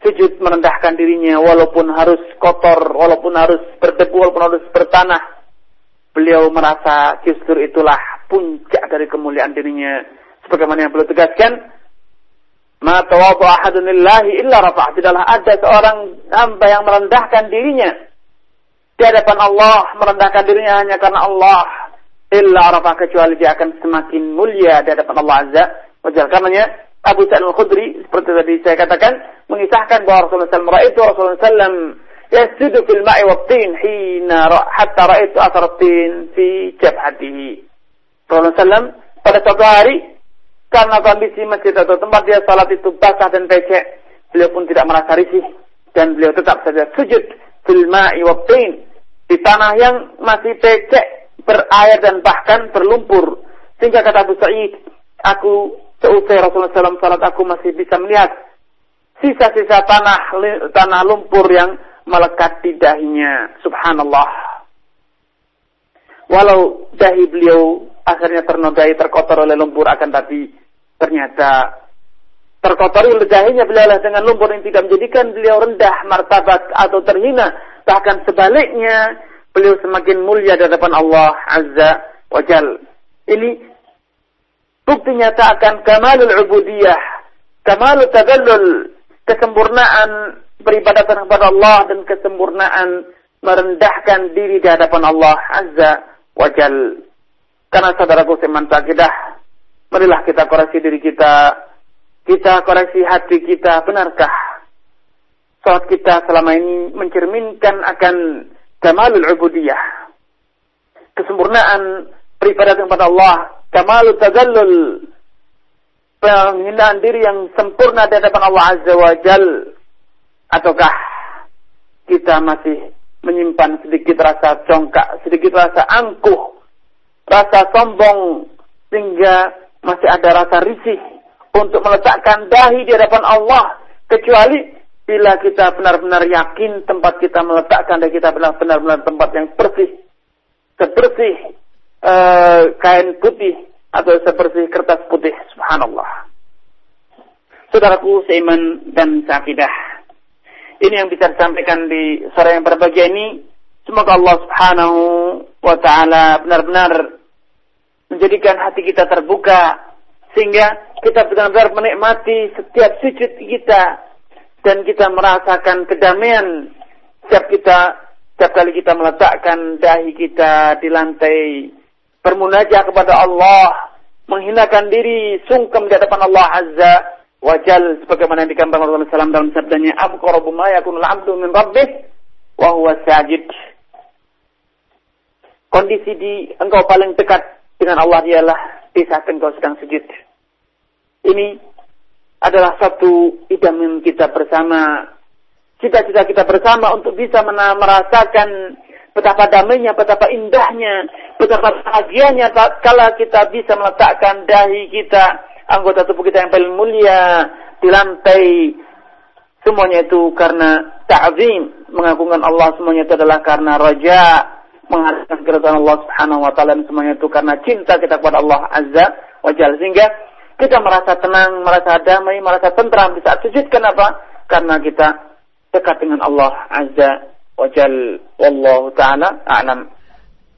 sujud merendahkan dirinya walaupun harus kotor, walaupun harus berdebu, walaupun harus bertanah. Beliau merasa justru itulah puncak dari kemuliaan dirinya. Sebagaimana yang beliau tegaskan, Ma tawadu ahadun lillahi illa rafa'ah. Tidaklah ada seorang hamba yang merendahkan dirinya. di hadapan Allah, merendahkan dirinya hanya karena Allah, illa arafah kecuali dia akan semakin mulia di hadapan Allah Azza wa Jalla. Karenanya Abu Sa'id Al-Khudri seperti tadi saya katakan mengisahkan bahwa Rasulullah SAW itu Rasulullah SAW fil ma'i wa tin hina hatta ra'aitu athar tin fi jabhatihi. Rasulullah SAW pada suatu hari karena kondisi masjid atau tempat dia salat itu basah dan becek, beliau pun tidak merasa risih dan beliau tetap saja sujud fil ma'i di tanah yang masih becek, berair dan bahkan berlumpur. Sehingga kata Abu Sa'id, aku seusai Rasulullah SAW salat aku masih bisa melihat sisa-sisa tanah tanah lumpur yang melekat di dahinya. Subhanallah. Walau dahi beliau akhirnya ternodai terkotor oleh lumpur akan tapi ternyata terkotori oleh dahinya beliau dengan lumpur yang tidak menjadikan beliau rendah martabat atau terhina bahkan sebaliknya beliau semakin mulia di hadapan Allah Azza wa Jal. Ini bukti nyata akan kamalul ubudiyah, kamalul tadallul, kesempurnaan beribadatan kepada Allah dan kesempurnaan merendahkan diri di hadapan Allah Azza wa Jal. Karena saudaraku seman akidah, marilah kita koreksi diri kita, kita koreksi hati kita, benarkah salat kita selama ini mencerminkan akan kamalul ubudiyah. Kesempurnaan peribadatan kepada Allah, kamalul tadallul, penghinaan diri yang sempurna di hadapan Allah Azza wa Jal, ataukah kita masih menyimpan sedikit rasa congkak, sedikit rasa angkuh, rasa sombong, sehingga masih ada rasa risih untuk meletakkan dahi di hadapan Allah, kecuali bila kita benar-benar yakin tempat kita meletakkan dahi kita benar-benar tempat yang bersih, sebersih uh, kain putih atau sebersih kertas putih, subhanallah. Saudaraku seiman dan seakidah. Ini yang bisa disampaikan di sore yang berbahagia ini. Semoga Allah Subhanahu wa taala benar-benar menjadikan hati kita terbuka sehingga kita benar-benar menikmati setiap sujud kita dan kita merasakan kedamaian setiap kita setiap kali kita meletakkan dahi kita di lantai bermunajah kepada Allah menghinakan diri sungkem di hadapan Allah Azza wajal sebagaimana yang digambarkan Rasulullah SAW dalam sabdanya abqarabu ma yakunul abdu min rabbih wa huwa sajid. Kondisi di engkau paling dekat dengan Allah ialah di saat engkau sedang sujud. Ini adalah satu idaman kita bersama cita-cita kita bersama untuk bisa merasakan betapa damainya, betapa indahnya, betapa bahagianya kala kita bisa meletakkan dahi kita anggota tubuh kita yang paling mulia di lantai. Semuanya itu karena ta'zim, mengagungkan Allah semuanya itu adalah karena raja, mengharapkan keridhaan Allah Subhanahu wa taala semuanya itu karena cinta kita kepada Allah Azza wa Jalla sehingga kita merasa tenang, merasa damai, merasa tentram di saat sujud. Kenapa? Karena kita dekat dengan Allah Azza wa Jalla. Wallahu taala a'lam.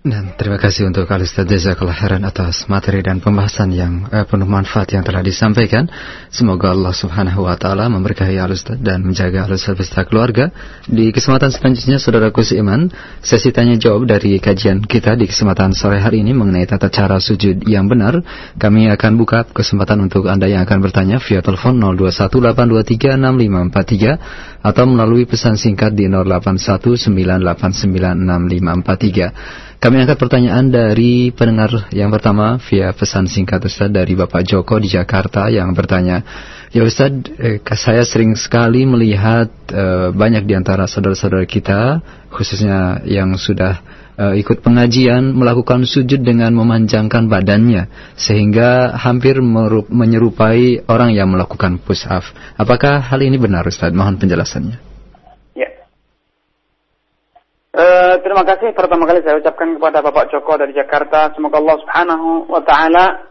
Dan terima kasih untuk Alustad Jazakallah Khairan atas materi dan pembahasan yang eh, penuh manfaat yang telah disampaikan. Semoga Allah Subhanahu wa taala memberkahi Alustad dan menjaga Alustad beserta keluarga. Di kesempatan selanjutnya Saudaraku seiman, sesi tanya jawab dari kajian kita di kesempatan sore hari ini mengenai tata cara sujud yang benar. Kami akan buka kesempatan untuk Anda yang akan bertanya via telepon 0218236543 atau melalui pesan singkat di 0819896543. Kami angkat pertanyaan dari pendengar yang pertama via pesan singkat Ustaz dari Bapak Joko di Jakarta yang bertanya, Ya Ustaz, eh, saya sering sekali melihat eh, banyak di antara saudara-saudara kita, khususnya yang sudah eh, ikut pengajian, melakukan sujud dengan memanjangkan badannya, sehingga hampir menyerupai orang yang melakukan push up. Apakah hal ini benar Ustaz? Mohon penjelasannya. Uh, terima kasih pertama kali saya ucapkan kepada Bapak Joko dari Jakarta. Semoga Allah Subhanahu wa taala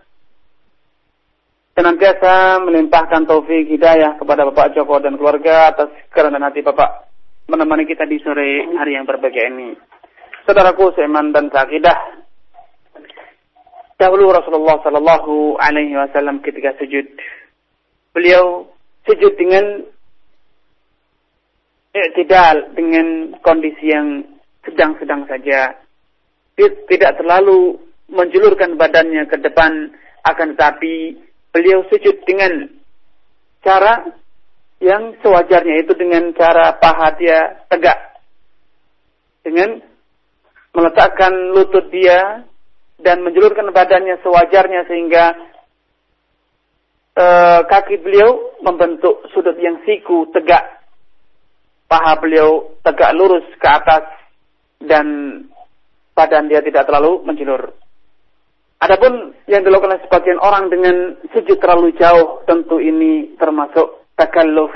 senantiasa melimpahkan taufik hidayah kepada Bapak Joko dan keluarga atas kerendahan hati Bapak menemani kita di sore hari yang berbahagia ini. Saudaraku seiman dan seakidah, dahulu Rasulullah Shallallahu Alaihi Wasallam ketika sujud, beliau sujud dengan i'tidal dengan kondisi yang sedang-sedang saja. Tidak terlalu menjulurkan badannya ke depan, akan tetapi beliau sujud dengan cara yang sewajarnya itu dengan cara paha dia tegak. Dengan meletakkan lutut dia dan menjulurkan badannya sewajarnya sehingga e, kaki beliau membentuk sudut yang siku tegak paha beliau tegak lurus ke atas dan badan dia tidak terlalu menjulur. Adapun yang dilakukan oleh sebagian orang dengan sujud terlalu jauh, tentu ini termasuk takalluf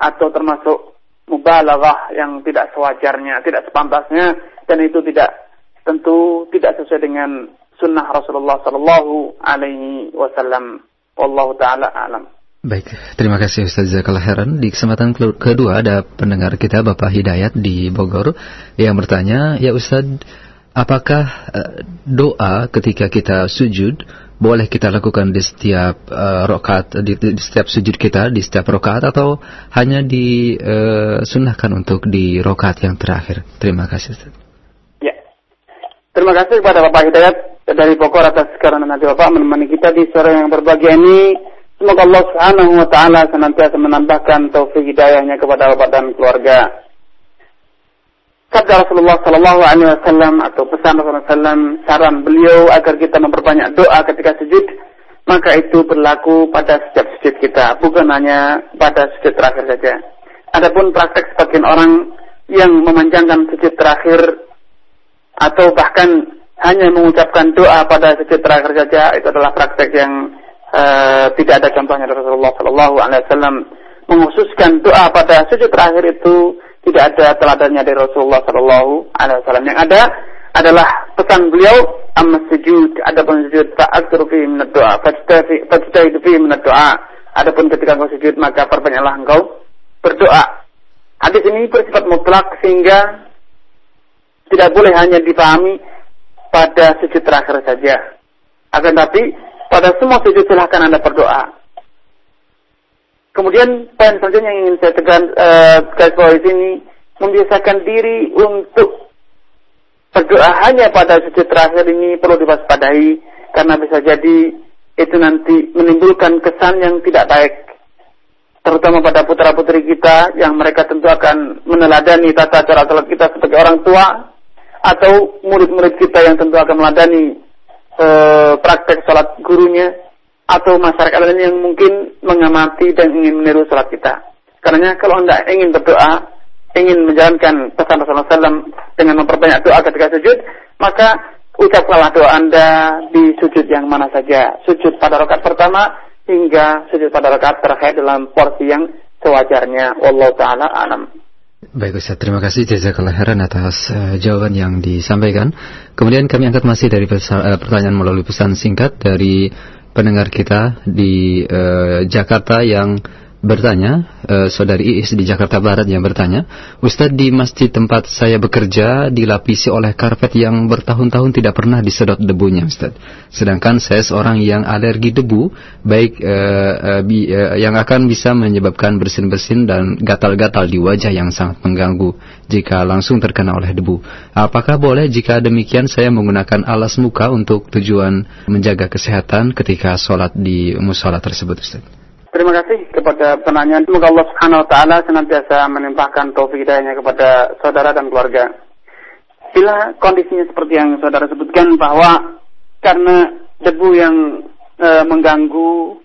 atau termasuk mubalaghah yang tidak sewajarnya, tidak sepantasnya dan itu tidak tentu tidak sesuai dengan sunnah Rasulullah Sallallahu Alaihi Wasallam. Wallahu taala alam. Baik, terima kasih Ustaz Zakal Heran. Di kesempatan kedua ada pendengar kita Bapak Hidayat di Bogor yang bertanya, "Ya Ustaz, apakah uh, doa ketika kita sujud boleh kita lakukan di setiap uh, rokaat di, di setiap sujud kita di setiap rokaat atau hanya disunahkan uh, untuk di rokaat yang terakhir?" Terima kasih Ustaz. Ya. Terima kasih kepada Bapak Hidayat dari Bogor atas karena nanti Bapak menemani kita di sore yang berbahagia ini Semoga Allah Subhanahu wa taala senantiasa menambahkan taufik hidayahnya kepada bapak dan keluarga. Sabda Rasulullah sallallahu alaihi wasallam atau pesan Rasulullah sallam saran beliau agar kita memperbanyak doa ketika sujud, maka itu berlaku pada setiap sujud kita, bukan hanya pada sujud terakhir saja. Adapun praktek sebagian orang yang memanjangkan sujud terakhir atau bahkan hanya mengucapkan doa pada sujud terakhir saja itu adalah praktek yang uh, tidak ada contohnya dari Rasulullah Shallallahu Alaihi Wasallam menghususkan doa pada sujud terakhir itu tidak ada teladannya dari Rasulullah Shallallahu Alaihi Wasallam. Yang ada adalah pesan beliau amma sujud adapun sujud fa'aktsuru fihi min doa fajtahidu fihi min adapun ketika engkau sujud maka perbanyaklah engkau berdoa hadis ini bersifat mutlak sehingga tidak boleh hanya dipahami pada sujud terakhir saja akan tapi pada semua sujud silahkan Anda berdoa. Kemudian poin selanjutnya yang ingin saya tekan uh, sini membiasakan diri untuk berdoa hanya pada sujud terakhir ini perlu diwaspadai karena bisa jadi itu nanti menimbulkan kesan yang tidak baik terutama pada putra putri kita yang mereka tentu akan meneladani tata cara salat kita sebagai orang tua atau murid-murid kita yang tentu akan meladani e, praktek sholat gurunya atau masyarakat lain yang mungkin mengamati dan ingin meniru sholat kita. Karena kalau anda ingin berdoa, ingin menjalankan pesan Rasulullah SAW dengan memperbanyak doa ketika sujud, maka ucapkanlah doa anda di sujud yang mana saja. Sujud pada rakaat pertama hingga sujud pada rakaat terakhir dalam porsi yang sewajarnya. Wallahu taala alam. Baik Ustaz, terima kasih jazakallah khairan atas uh, jawaban yang disampaikan. Kemudian kami angkat masih dari pesan, uh, pertanyaan melalui pesan singkat dari pendengar kita di uh, Jakarta yang bertanya, uh, saudari Iis di Jakarta Barat yang bertanya, Ustadz di masjid tempat saya bekerja dilapisi oleh karpet yang bertahun-tahun tidak pernah disedot debunya Ustadz. Sedangkan saya seorang yang alergi debu, baik uh, uh, bi, uh, yang akan bisa menyebabkan bersin-bersin dan gatal-gatal di wajah yang sangat mengganggu jika langsung terkena oleh debu. Apakah boleh jika demikian saya menggunakan alas muka untuk tujuan menjaga kesehatan ketika sholat di musola tersebut Ustadz? Terima kasih kepada penanya. Semoga Allah Subhanahu wa taala senantiasa menimpahkan taufik hidayahnya kepada saudara dan keluarga. Bila kondisinya seperti yang saudara sebutkan bahwa karena debu yang e, mengganggu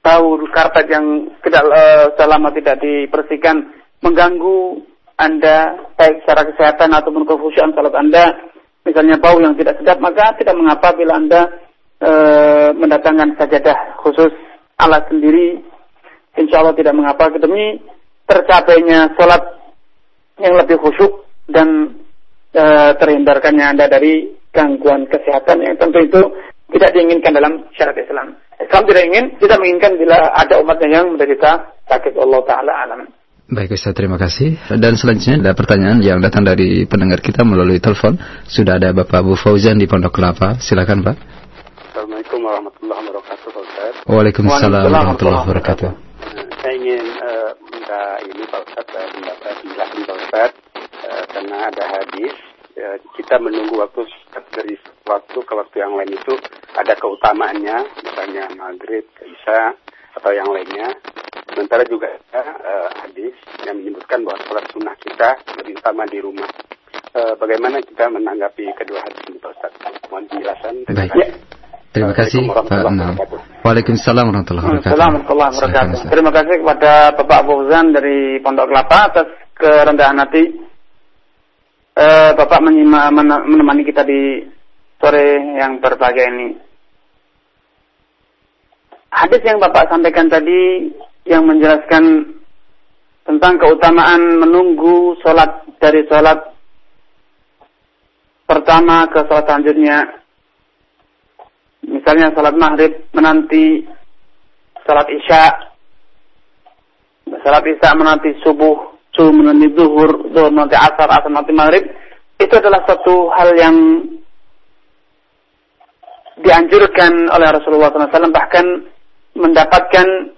tahu karpet yang tidak e, selama tidak dibersihkan mengganggu Anda baik secara kesehatan ataupun kekhusyuan salat Anda misalnya bau yang tidak sedap maka tidak mengapa bila Anda e, mendatangkan sajadah khusus alat sendiri, insya Allah tidak mengapa demi tercapainya sholat yang lebih khusyuk dan e, terhindarkannya anda dari gangguan kesehatan yang tentu itu tidak diinginkan dalam syariat Islam. Islam tidak ingin, tidak menginginkan bila ada umatnya yang menderita sakit Allah Taala alam. Baik Ustaz, terima kasih. Dan selanjutnya ada pertanyaan yang datang dari pendengar kita melalui telepon. Sudah ada Bapak Bu Fauzan di Pondok Kelapa. Silakan Pak. Assalamualaikum warahmatullahi. Waalaikumsalam warahmatullahi wabarakatuh. Saya ingin uh, minta ini Pak Ustaz, uh, pendapat penjelasan Pak Ustaz, uh, karena ada hadis ya, kita menunggu waktu dari waktu ke waktu yang lain itu ada keutamaannya, misalnya maghrib, isya atau yang lainnya. Sementara juga ada uh, hadis yang menyebutkan bahwa sholat sunnah kita lebih utama di rumah. Uh, bagaimana kita menanggapi kedua hadis ini Pak Ustaz? Mohon penjelasan. Baik. Ya. Terima kasih Pak Enam. Waalaikumsalam warahmatullahi wabarakatuh. warahmatullahi wabarakatuh. Terima kasih kepada Bapak Fauzan dari Pondok Kelapa atas kerendahan hati. Uh, Bapak menemani kita di sore yang berbahagia ini. Hadis yang Bapak sampaikan tadi yang menjelaskan tentang keutamaan menunggu sholat dari sholat pertama ke sholat selanjutnya. Misalnya sholat maghrib menanti sholat isya, sholat isya menanti subuh, subuh menanti zuhur, zuhur menanti asar, asar menanti maghrib. Itu adalah satu hal yang dianjurkan oleh Rasulullah SAW bahkan mendapatkan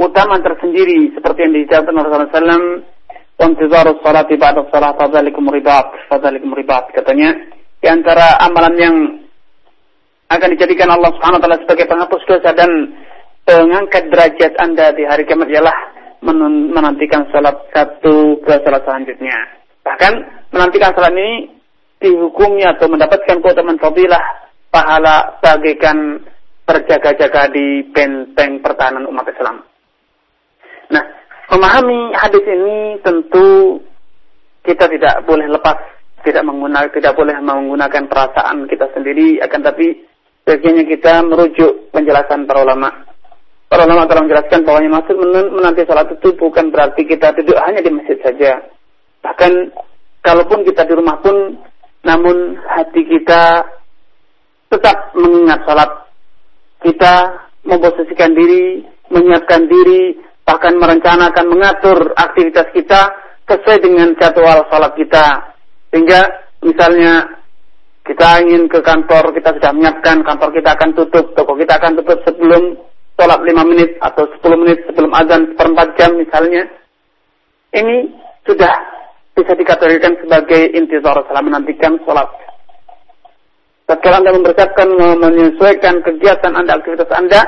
utama tersendiri seperti yang dijabarkan Rasulullah SAW Wantizar salat ba'da salat fadzalikum ribat fadzalikum ribat katanya di antara amalan yang akan dijadikan Allah Subhanahu wa taala sebagai penghapus dosa dan pengangkat derajat Anda di hari kiamat ialah menantikan salat satu ke salat selanjutnya. Bahkan menantikan salat ini dihukumi atau mendapatkan keutamaan fadilah pahala bagaikan berjaga-jaga di benteng pertahanan umat Islam. Nah, memahami hadis ini tentu kita tidak boleh lepas, tidak menggunakan, tidak boleh menggunakan perasaan kita sendiri, akan tapi bagiannya kita merujuk penjelasan para ulama. Para ulama telah menjelaskan bahwa maksud menanti salat itu bukan berarti kita duduk hanya di masjid saja. Bahkan kalaupun kita di rumah pun, namun hati kita tetap mengingat salat. Kita memposisikan diri, menyiapkan diri, bahkan merencanakan mengatur aktivitas kita sesuai dengan jadwal sholat kita. Sehingga misalnya kita ingin ke kantor, kita sudah menyiapkan kantor kita akan tutup, toko kita akan tutup sebelum sholat 5 menit atau 10 menit sebelum azan seperempat jam misalnya. Ini sudah bisa dikategorikan sebagai intizar salah menantikan sholat. Setelah Anda mempersiapkan, menyesuaikan kegiatan Anda, aktivitas Anda,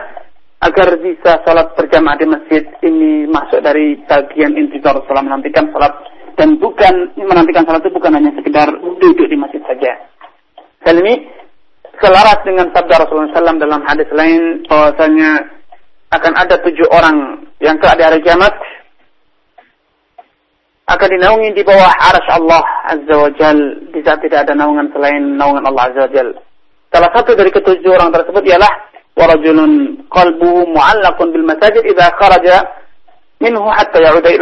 agar bisa sholat berjamaah di masjid ini masuk dari bagian intizar sholat menantikan sholat dan bukan menantikan sholat itu bukan hanya sekedar duduk di masjid saja. Salmi selaras dengan sabda Rasulullah SAW dalam hadis lain bahwasanya akan ada tujuh orang yang kelak di hari kiamat akan dinaungi di bawah arash Allah Azza wa Jal di saat tidak ada naungan selain naungan Allah Azza wa Jal. Salah satu dari ketujuh orang tersebut ialah warajulun qalbu mu'allakun bil masajid idha kharaja minhu hatta ya'udai.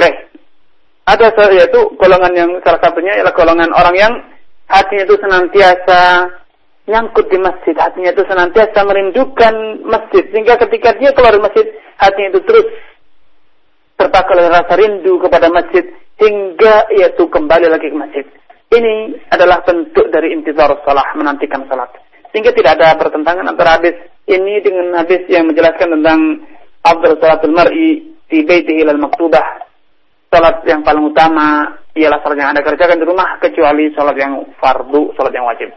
Ada yaitu golongan yang salah satunya ialah golongan orang yang hatinya itu senantiasa nyangkut di masjid, hatinya itu senantiasa merindukan masjid sehingga ketika dia keluar dari masjid, hatinya itu terus terpakai oleh rasa rindu kepada masjid hingga ia itu kembali lagi ke masjid. Ini adalah bentuk dari intizar salah, menantikan salat. Sehingga tidak ada pertentangan antara hadis ini dengan hadis yang menjelaskan tentang afdal salatul mar'i di baitihi lal maktubah. Salat yang paling utama ialah salat yang Anda kerjakan di rumah kecuali salat yang fardu, salat yang wajib.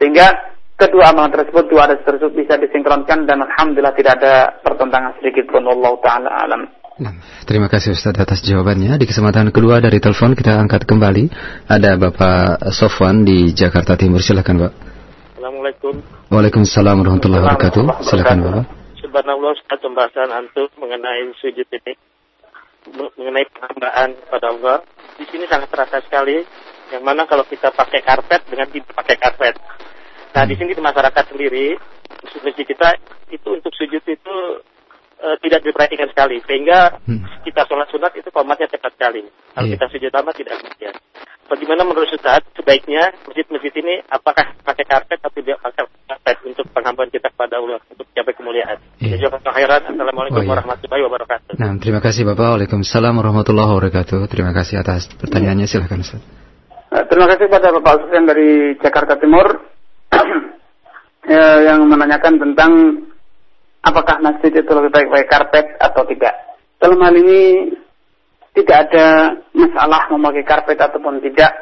Sehingga kedua amalan tersebut, dua hadis tersebut bisa disinkronkan dan alhamdulillah tidak ada pertentangan sedikit pun Allah taala alam. Nah, terima kasih Ustaz atas jawabannya. Di kesempatan kedua dari telepon kita angkat kembali. Ada Bapak Sofwan di Jakarta Timur. Silakan, Pak. Assalamualaikum. Waalaikumsalam warahmatullahi wabarakatuh. Silakan Bapak. Subhanallah Ustaz pembahasan antum mengenai sujud ini mengenai penghambaan kepada Allah. Di sini sangat terasa sekali yang mana kalau kita pakai karpet dengan tidak pakai karpet. Nah, di sini di masyarakat sendiri masjid kita itu untuk sujud itu e, tidak diperhatikan sekali sehingga hmm. kita sholat sunat itu komatnya cepat sekali. Kalau yeah. kita sujud lama tidak kemudian. Bagaimana menurut Ustaz sebaiknya masjid-masjid ini apakah pakai karpet atau tidak pakai karpet untuk penghambaan kita kepada Allah untuk mencapai kemuliaan? Jazakallahu khairan. Assalamualaikum oh, iya. warahmatullahi wabarakatuh. Nah, terima kasih Bapak. Waalaikumsalam warahmatullahi wabarakatuh. Terima kasih atas pertanyaannya. Silakan Ustaz. Nah, terima kasih kepada Bapak Sufyan dari Jakarta Timur ya, yang menanyakan tentang apakah masjid itu lebih baik pakai karpet atau tidak. Dalam hal ini tidak ada masalah memakai karpet ataupun tidak.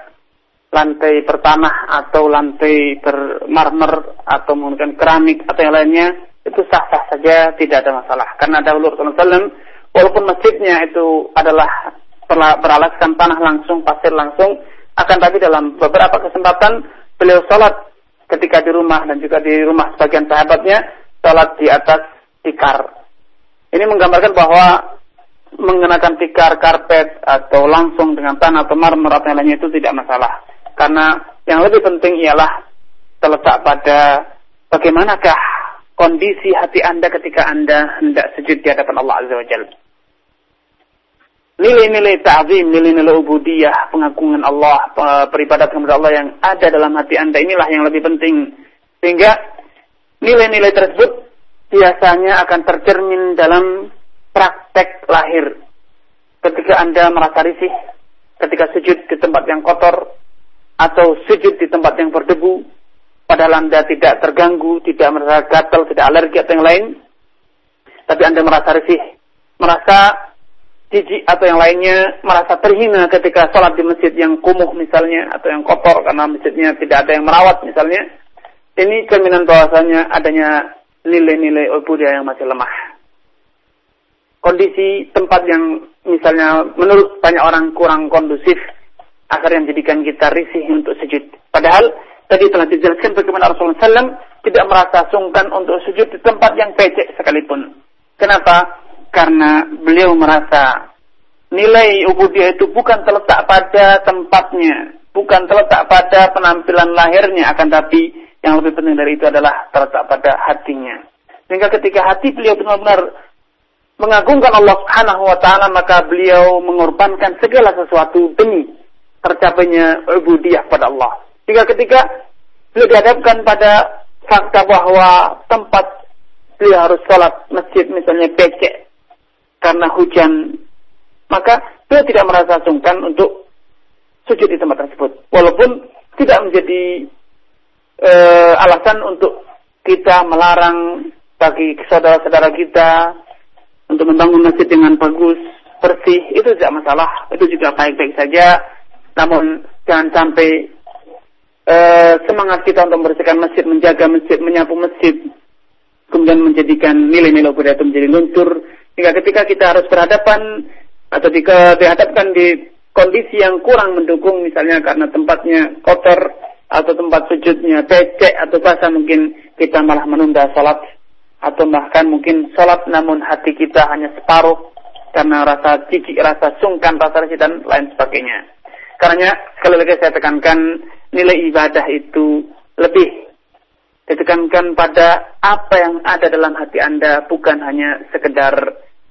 lantai bertanah atau lantai bermarmer atau menggunakan keramik atau yang lainnya itu sah-sah saja tidak ada masalah karena dahulu Rasulullah SAW walaupun masjidnya itu adalah beralaskan tanah langsung pasir langsung akan tapi dalam beberapa kesempatan beliau sholat ketika di rumah dan juga di rumah sebagian sahabatnya sholat di atas tikar ini menggambarkan bahwa mengenakan tikar karpet atau langsung dengan tanah atau marmer atau yang lainnya itu tidak masalah karena yang lebih penting ialah terletak pada bagaimanakah kondisi hati Anda ketika Anda hendak sujud di hadapan Allah Azza wa Jalla. Nilai-nilai ta'zim, nilai-nilai ubudiyah, pengagungan Allah, peribadatan kepada Allah yang ada dalam hati Anda inilah yang lebih penting. Sehingga nilai-nilai tersebut biasanya akan tercermin dalam praktek lahir. Ketika Anda merasa risih, ketika sujud di tempat yang kotor, atau sujud di tempat yang berdebu, padahal Anda tidak terganggu, tidak merasa gatal, tidak alergi atau yang lain, tapi Anda merasa risih, merasa jijik atau yang lainnya, merasa terhina ketika sholat di masjid yang kumuh misalnya, atau yang kotor karena masjidnya tidak ada yang merawat misalnya, ini cerminan bahwasanya adanya nilai-nilai ubudiyah yang masih lemah. Kondisi tempat yang misalnya menurut banyak orang kurang kondusif, akhirnya menjadikan kita risih untuk sujud. Padahal tadi telah dijelaskan bagaimana Rasulullah SAW tidak merasa sungkan untuk sujud di tempat yang becek sekalipun. Kenapa? Karena beliau merasa nilai ubudiyah itu bukan terletak pada tempatnya, bukan terletak pada penampilan lahirnya, akan tapi yang lebih penting dari itu adalah terletak pada hatinya. Sehingga ketika hati beliau benar-benar mengagungkan Allah Subhanahu wa taala, maka beliau mengorbankan segala sesuatu demi tercapainya ubudiyah pada Allah. Jika ketika beliau dihadapkan pada fakta bahwa tempat beliau harus sholat masjid misalnya becek karena hujan, maka beliau tidak merasa sungkan untuk sujud di tempat tersebut. Walaupun tidak menjadi e, alasan untuk kita melarang bagi saudara-saudara kita untuk membangun masjid dengan bagus, bersih, itu tidak masalah. Itu juga baik-baik saja namun jangan sampai uh, semangat kita untuk membersihkan masjid, menjaga masjid, menyapu masjid, kemudian menjadikan nilai-nilai budaya itu menjadi luntur. Hingga ketika kita harus berhadapan atau jika dihadapkan di kondisi yang kurang mendukung, misalnya karena tempatnya kotor atau tempat sujudnya becek atau basah, mungkin kita malah menunda sholat atau bahkan mungkin sholat namun hati kita hanya separuh karena rasa cicik, rasa sungkan, rasa risih dan lain sebagainya. Karena sekali lagi saya tekankan nilai ibadah itu lebih ditekankan pada apa yang ada dalam hati Anda bukan hanya sekedar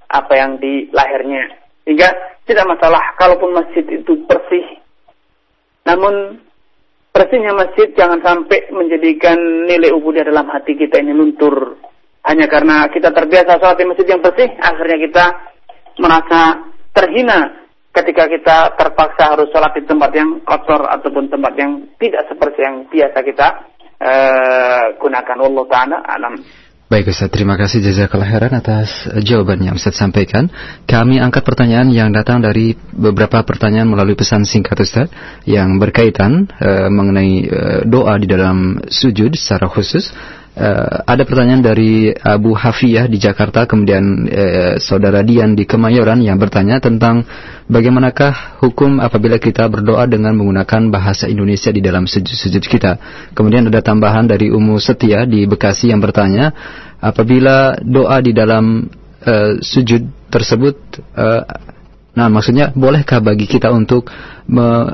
apa yang di lahirnya. Sehingga tidak masalah kalaupun masjid itu bersih. Namun bersihnya masjid jangan sampai menjadikan nilai ubudiyah dalam hati kita ini luntur. Hanya karena kita terbiasa sholat di masjid yang bersih, akhirnya kita merasa terhina ketika kita terpaksa harus sholat di tempat yang kotor ataupun tempat yang tidak seperti yang biasa kita uh, gunakan. Allah Ta'ala alam. Baik Ustaz, terima kasih jazakallah khairan atas jawaban yang Ustaz sampaikan. Kami angkat pertanyaan yang datang dari beberapa pertanyaan melalui pesan singkat Ustaz yang berkaitan uh, mengenai uh, doa di dalam sujud secara khusus. Uh, ada pertanyaan dari Abu Hafiyah di Jakarta, kemudian uh, saudara Dian di Kemayoran yang bertanya tentang bagaimanakah hukum apabila kita berdoa dengan menggunakan bahasa Indonesia di dalam sujud-sujud kita. Kemudian ada tambahan dari Umu Setia di Bekasi yang bertanya, apabila doa di dalam uh, sujud tersebut, uh, nah maksudnya bolehkah bagi kita untuk me,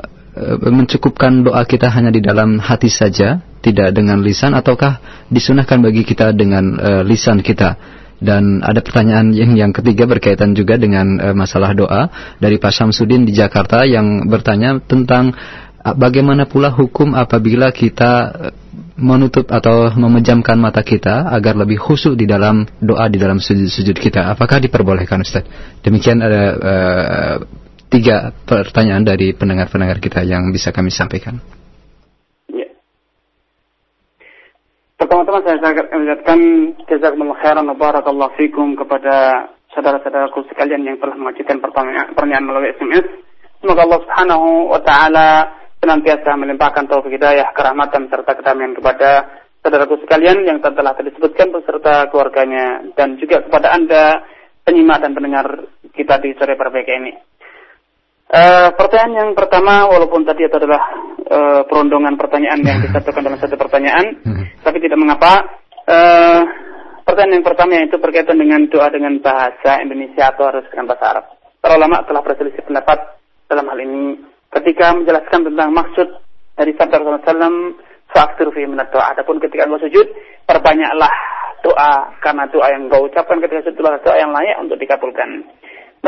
mencukupkan doa kita hanya di dalam hati saja? Tidak dengan lisan ataukah disunahkan bagi kita dengan uh, lisan kita dan ada pertanyaan yang yang ketiga berkaitan juga dengan uh, masalah doa dari Pak Syamsuddin di Jakarta yang bertanya tentang uh, bagaimana pula hukum apabila kita menutup atau memejamkan mata kita agar lebih khusyuk di dalam doa di dalam sujud-sujud kita. Apakah diperbolehkan Ustaz? Demikian ada uh, tiga pertanyaan dari pendengar-pendengar kita yang bisa kami sampaikan. Pertama-tama saya mengucapkan jazakumullah khairan wa barakallahu fikum kepada saudara-saudaraku sekalian yang telah mengajukan pertanyaan, melalui SMS. Semoga Allah Subhanahu wa taala senantiasa melimpahkan taufik hidayah, kerahmatan serta kedamaian kepada saudaraku sekalian yang telah disebutkan beserta keluarganya dan juga kepada Anda penyimak dan pendengar kita di sore berbeda ini. Uh, pertanyaan yang pertama, walaupun tadi itu adalah uh, perundungan pertanyaan yang disatukan dalam satu pertanyaan, hmm. tapi tidak mengapa. Uh, pertanyaan yang pertama itu berkaitan dengan doa dengan bahasa Indonesia atau harus dengan bahasa Arab. Para ulama telah berselisih pendapat dalam hal ini ketika menjelaskan tentang maksud dari sabda Rasulullah SAW, faktur fi minat doa. Adapun ketika engkau sujud, perbanyaklah doa karena doa yang engkau ucapkan ketika sujud adalah doa yang layak untuk dikabulkan.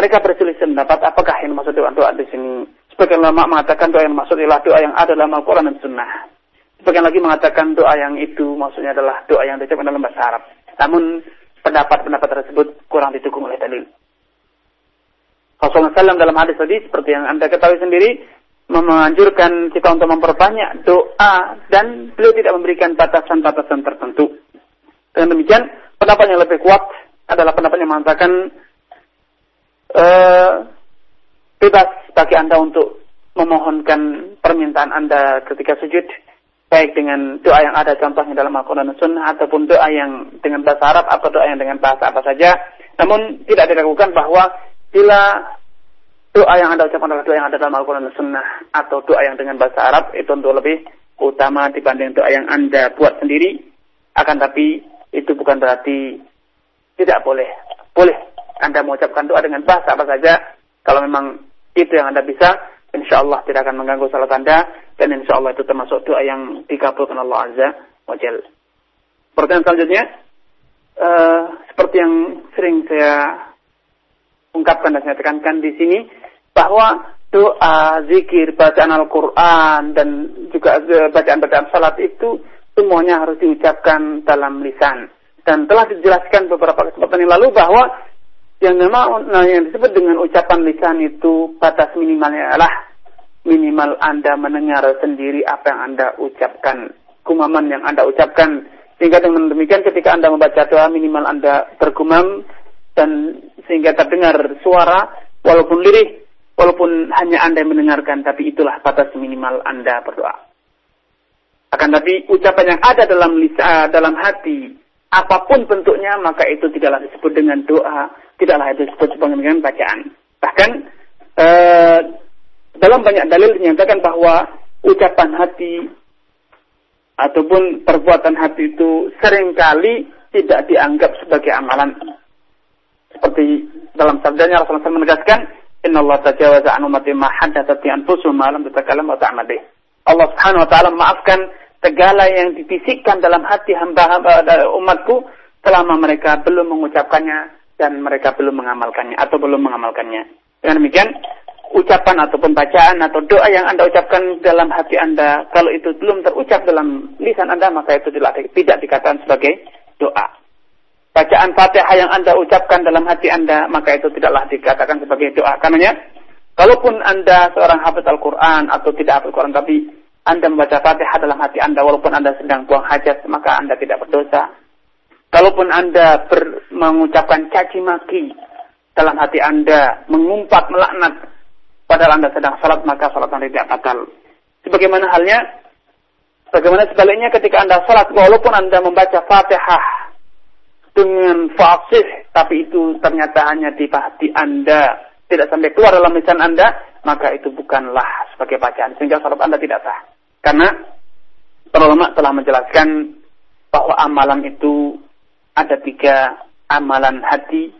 Mereka berselisih pendapat apakah yang maksud doa doa di sini. Sebagian ulama mengatakan doa yang maksud adalah doa yang ada dalam Al-Quran dan Sunnah. Sebagian lagi mengatakan doa yang itu maksudnya adalah doa yang diucapkan dalam bahasa Arab. Namun pendapat-pendapat tersebut kurang didukung oleh dalil. Rasulullah SAW dalam hadis tadi seperti yang anda ketahui sendiri menganjurkan kita untuk memperbanyak doa dan beliau tidak memberikan batasan-batasan tertentu. Dengan demikian pendapat yang lebih kuat adalah pendapat yang mengatakan uh, bebas bagi Anda untuk memohonkan permintaan Anda ketika sujud baik dengan doa yang ada contohnya dalam Al-Quran dan Sunnah ataupun doa yang dengan bahasa Arab atau doa yang dengan bahasa apa saja. Namun tidak diragukan bahwa bila doa yang Anda ucapkan adalah doa yang ada dalam Al-Quran dan Sunnah atau doa yang dengan bahasa Arab itu untuk lebih utama dibanding doa yang Anda buat sendiri. Akan tapi itu bukan berarti tidak boleh. Boleh anda mengucapkan doa dengan bahasa apa saja, kalau memang itu yang Anda bisa, insya Allah tidak akan mengganggu salat Anda, dan insya Allah itu termasuk doa yang dikabulkan Allah Azza wa Jal. Pertanyaan selanjutnya, uh, seperti yang sering saya ungkapkan dan saya tekankan di sini, bahwa doa, zikir, bacaan Al-Quran, dan juga bacaan-bacaan salat itu semuanya harus diucapkan dalam lisan. Dan telah dijelaskan beberapa kesempatan yang lalu bahwa yang memang nah, yang disebut dengan ucapan lisan itu batas minimalnya adalah minimal Anda mendengar sendiri apa yang Anda ucapkan, kumaman yang Anda ucapkan. Sehingga dengan demikian ketika Anda membaca doa minimal Anda bergumam dan sehingga terdengar suara walaupun lirih, walaupun hanya Anda yang mendengarkan, tapi itulah batas minimal Anda berdoa. Akan tapi ucapan yang ada dalam lisan, dalam hati, apa pun bentuknya, maka itu tidaklah disebut dengan doa, tidaklah itu disebut dengan bacaan. Bahkan eh, dalam banyak dalil dinyatakan bahwa ucapan hati ataupun perbuatan hati itu sering kali tidak dianggap sebagai amalan. Seperti dalam sabdanya Rasulullah SAW menegaskan, Inna Allah tajawaza an umati ma haddathat anfusuhum ma wa. Allah Subhanahu wa taala memaafkan segala yang dibisikkan dalam hati hamba-hamba umatku selama mereka belum mengucapkannya dan mereka belum mengamalkannya atau belum mengamalkannya. Dengan demikian, ucapan ataupun bacaan atau doa yang Anda ucapkan dalam hati Anda, kalau itu belum terucap dalam lisan Anda, maka itu tidak, dikatakan sebagai doa. Bacaan Fatihah yang Anda ucapkan dalam hati Anda, maka itu tidaklah dikatakan sebagai doa. Karena kalaupun Anda seorang hafid Al-Quran atau tidak hafid Al-Quran, tapi Anda membaca Fatihah dalam hati Anda, walaupun Anda sedang buang hajat, maka Anda tidak berdosa. Kalaupun Anda ber, mengucapkan caci maki dalam hati Anda, mengumpat, melaknat, padahal Anda sedang salat, maka salat Anda tidak batal. Sebagaimana halnya, bagaimana sebaliknya ketika Anda salat, walaupun Anda membaca Fatihah dengan fasih, tapi itu ternyata hanya di hati Anda, tidak sampai keluar dalam lisan Anda, maka itu bukanlah sebagai bacaan, sehingga salat Anda tidak sah. Karena para ulama telah menjelaskan bahwa amalan itu ada tiga amalan hati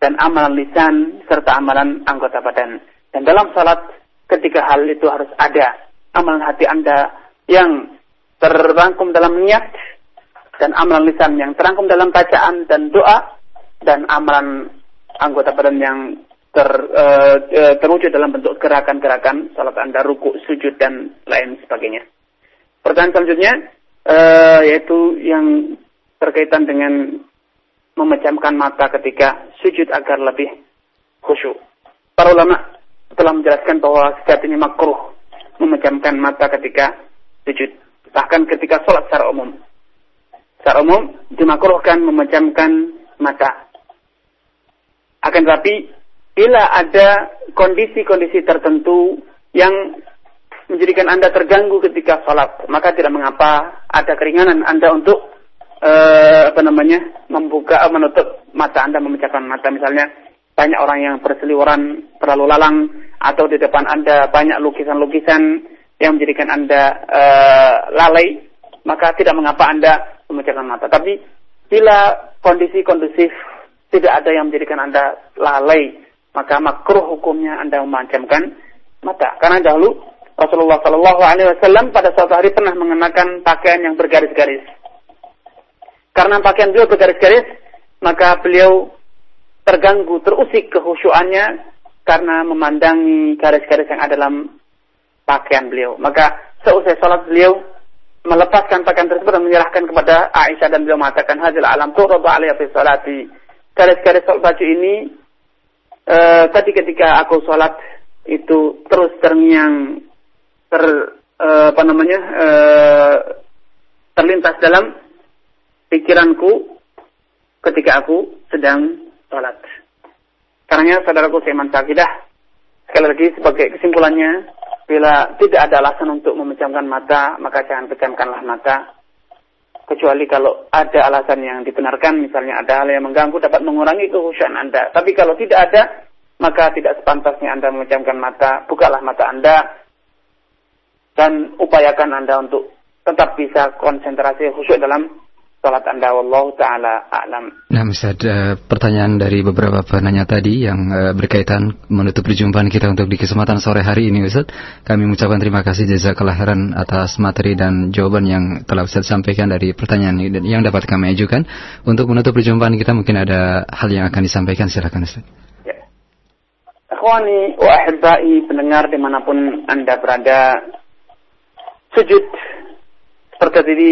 dan amalan lisan serta amalan anggota badan. Dan dalam salat ketika hal itu harus ada amalan hati Anda yang terangkum dalam niat dan amalan lisan yang terangkum dalam bacaan dan doa dan amalan anggota badan yang ter, uh, terwujud dalam bentuk gerakan-gerakan salat Anda ruku, sujud dan lain sebagainya. Pertanyaan selanjutnya uh, yaitu yang berkaitan dengan memejamkan mata ketika sujud agar lebih khusyuk. Para ulama telah menjelaskan bahwa sejatinya makruh memejamkan mata ketika sujud. Bahkan ketika sholat secara umum. Secara umum dimakruhkan memejamkan mata. Akan tetapi bila ada kondisi-kondisi tertentu yang menjadikan Anda terganggu ketika sholat, maka tidak mengapa ada keringanan Anda untuk uh, apa namanya membuka uh, menutup mata Anda memecahkan mata misalnya banyak orang yang berseliweran terlalu lalang atau di depan Anda banyak lukisan-lukisan yang menjadikan Anda uh, lalai, maka tidak mengapa Anda memecahkan mata. Tapi bila kondisi kondusif tidak ada yang menjadikan Anda lalai, maka makruh hukumnya Anda memanjamkan mata. Karena dahulu Rasulullah Shallallahu Alaihi Wasallam pada suatu hari pernah mengenakan pakaian yang bergaris-garis. Karena pakaian beliau bergaris-garis, maka beliau terganggu, terusik kehusuannya karena memandangi garis-garis yang ada dalam pakaian beliau. Maka seusai sholat beliau melepaskan pakaian tersebut dan menyerahkan kepada Aisyah dan beliau mengatakan hadil alam turadu alaihi salati. Garis-garis baju ini e, tadi ketika aku sholat itu terus terngiang ter e, apa namanya e, terlintas dalam pikiranku ketika aku sedang sholat. Karena saudaraku seiman sakidah, sekali lagi sebagai kesimpulannya, bila tidak ada alasan untuk memejamkan mata, maka jangan pejamkanlah mata. Kecuali kalau ada alasan yang dibenarkan, misalnya ada hal yang mengganggu dapat mengurangi kehusuan Anda. Tapi kalau tidak ada, maka tidak sepantasnya Anda memejamkan mata. Bukalah mata Anda dan upayakan Anda untuk tetap bisa konsentrasi khusyuk dalam salat Anda wallahu taala a'lam. Nah, Ustaz, uh, pertanyaan dari beberapa penanya tadi yang uh, berkaitan menutup perjumpaan kita untuk di kesempatan sore hari ini Ustaz. Kami mengucapkan terima kasih jazakallah khairan atas materi dan jawaban yang telah Ustaz sampaikan dari pertanyaan yang dapat kami ajukan. Untuk menutup perjumpaan kita mungkin ada hal yang akan disampaikan silakan Ustaz. Ya. Akhwani wa ahibbai pendengar di mana pun Anda berada sujud seperti tadi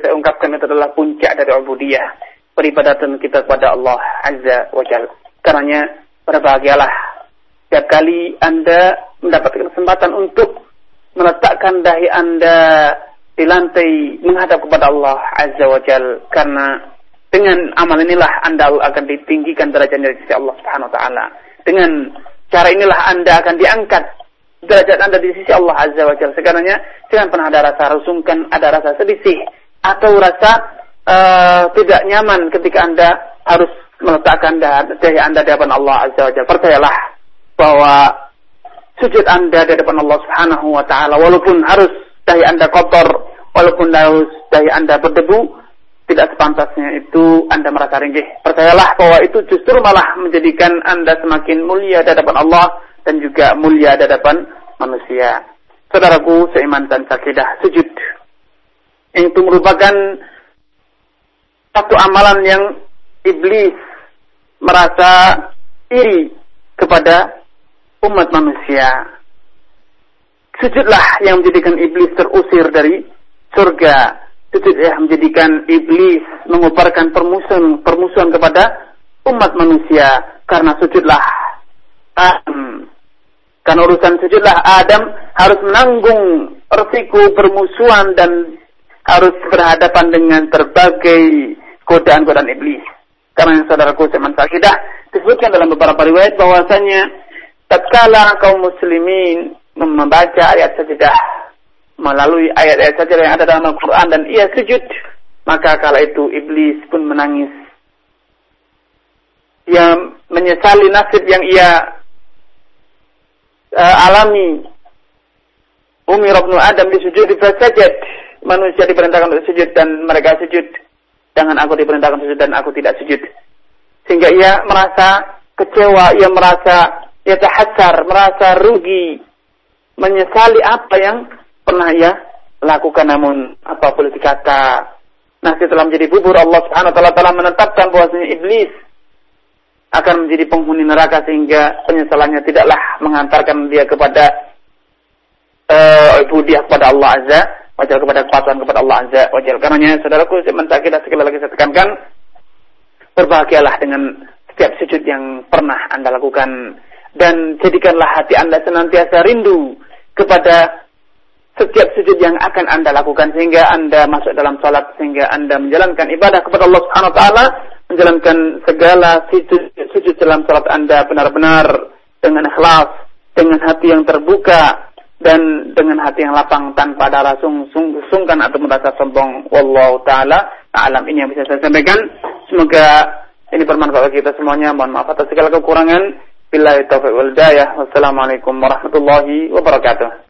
saya ungkapkan itu adalah puncak dari ubudiyah peribadatan kita kepada Allah Azza wa Jal. Karenanya berbahagialah setiap kali Anda mendapatkan kesempatan untuk meletakkan dahi Anda di lantai menghadap kepada Allah Azza wa Jal karena dengan amal inilah Anda akan ditinggikan derajatnya di sisi Allah Subhanahu wa taala. Dengan cara inilah Anda akan diangkat derajat Anda di sisi Allah Azza wa Jalla. Sekarangnya jangan pernah ada rasa rusungkan, ada rasa sedih atau rasa uh, tidak nyaman ketika Anda harus meletakkan dahi Anda di hadapan Allah Azza wa Jalla. Percayalah bahwa sujud Anda di hadapan Allah Subhanahu wa taala walaupun harus dahi Anda kotor, walaupun harus dahi Anda berdebu, tidak sepantasnya itu Anda merasa ringgih. Percayalah bahwa itu justru malah menjadikan Anda semakin mulia di hadapan Allah dan juga mulia di hadapan manusia. Saudaraku seiman dan sakidah sujud. Itu merupakan satu amalan yang iblis merasa iri kepada umat manusia. Sujudlah yang menjadikan iblis terusir dari surga. Sujudlah yang menjadikan iblis mengubarkan permusuhan, permusuhan kepada umat manusia. Karena sujudlah karena urusan sujudlah. Adam harus menanggung resiko bermusuhan dan harus berhadapan dengan berbagai godaan-godaan iblis. Karena yang saudaraku seman sakidah disebutkan dalam beberapa riwayat bahwasanya tatkala kaum muslimin membaca ayat sajadah melalui ayat-ayat sajadah yang ada dalam Al-Quran dan ia sujud maka kala itu iblis pun menangis. Yang menyesali nasib yang ia uh, alami. Umi Robnu Adam disujud fasajad manusia diperintahkan untuk sujud dan mereka sujud. Jangan aku diperintahkan sujud dan aku tidak sujud. Sehingga ia merasa kecewa ia merasa ia terhajar merasa rugi. Menyesali apa yang pernah ia lakukan. Namun apa boleh dikata? Nasi telah menjadi bubur Allah Subhanahu wa taala telah menetapkan bahwasanya iblis akan menjadi penghuni neraka sehingga penyesalannya tidaklah mengantarkan dia kepada uh, dia kepada Allah Azza wajar kepada kepatuhan kepada Allah Azza wajar. Karenanya saudaraku sementara kita sekali lagi saya tekankan berbahagialah dengan setiap sujud yang pernah Anda lakukan dan jadikanlah hati Anda senantiasa rindu kepada setiap sujud yang akan Anda lakukan sehingga Anda masuk dalam salat sehingga Anda menjalankan ibadah kepada Allah Subhanahu wa taala menjalankan segala sujud, sujud dalam salat Anda benar-benar dengan ikhlas, dengan hati yang terbuka, dan dengan hati yang lapang tanpa ada rasa sung, sungkan atau merasa sombong. Wallahu taala alam ini yang bisa saya sampaikan. Semoga ini bermanfaat bagi kita semuanya. Mohon maaf atas segala kekurangan. Billahi taufiq wal. Wassalamualaikum warahmatullahi wabarakatuh.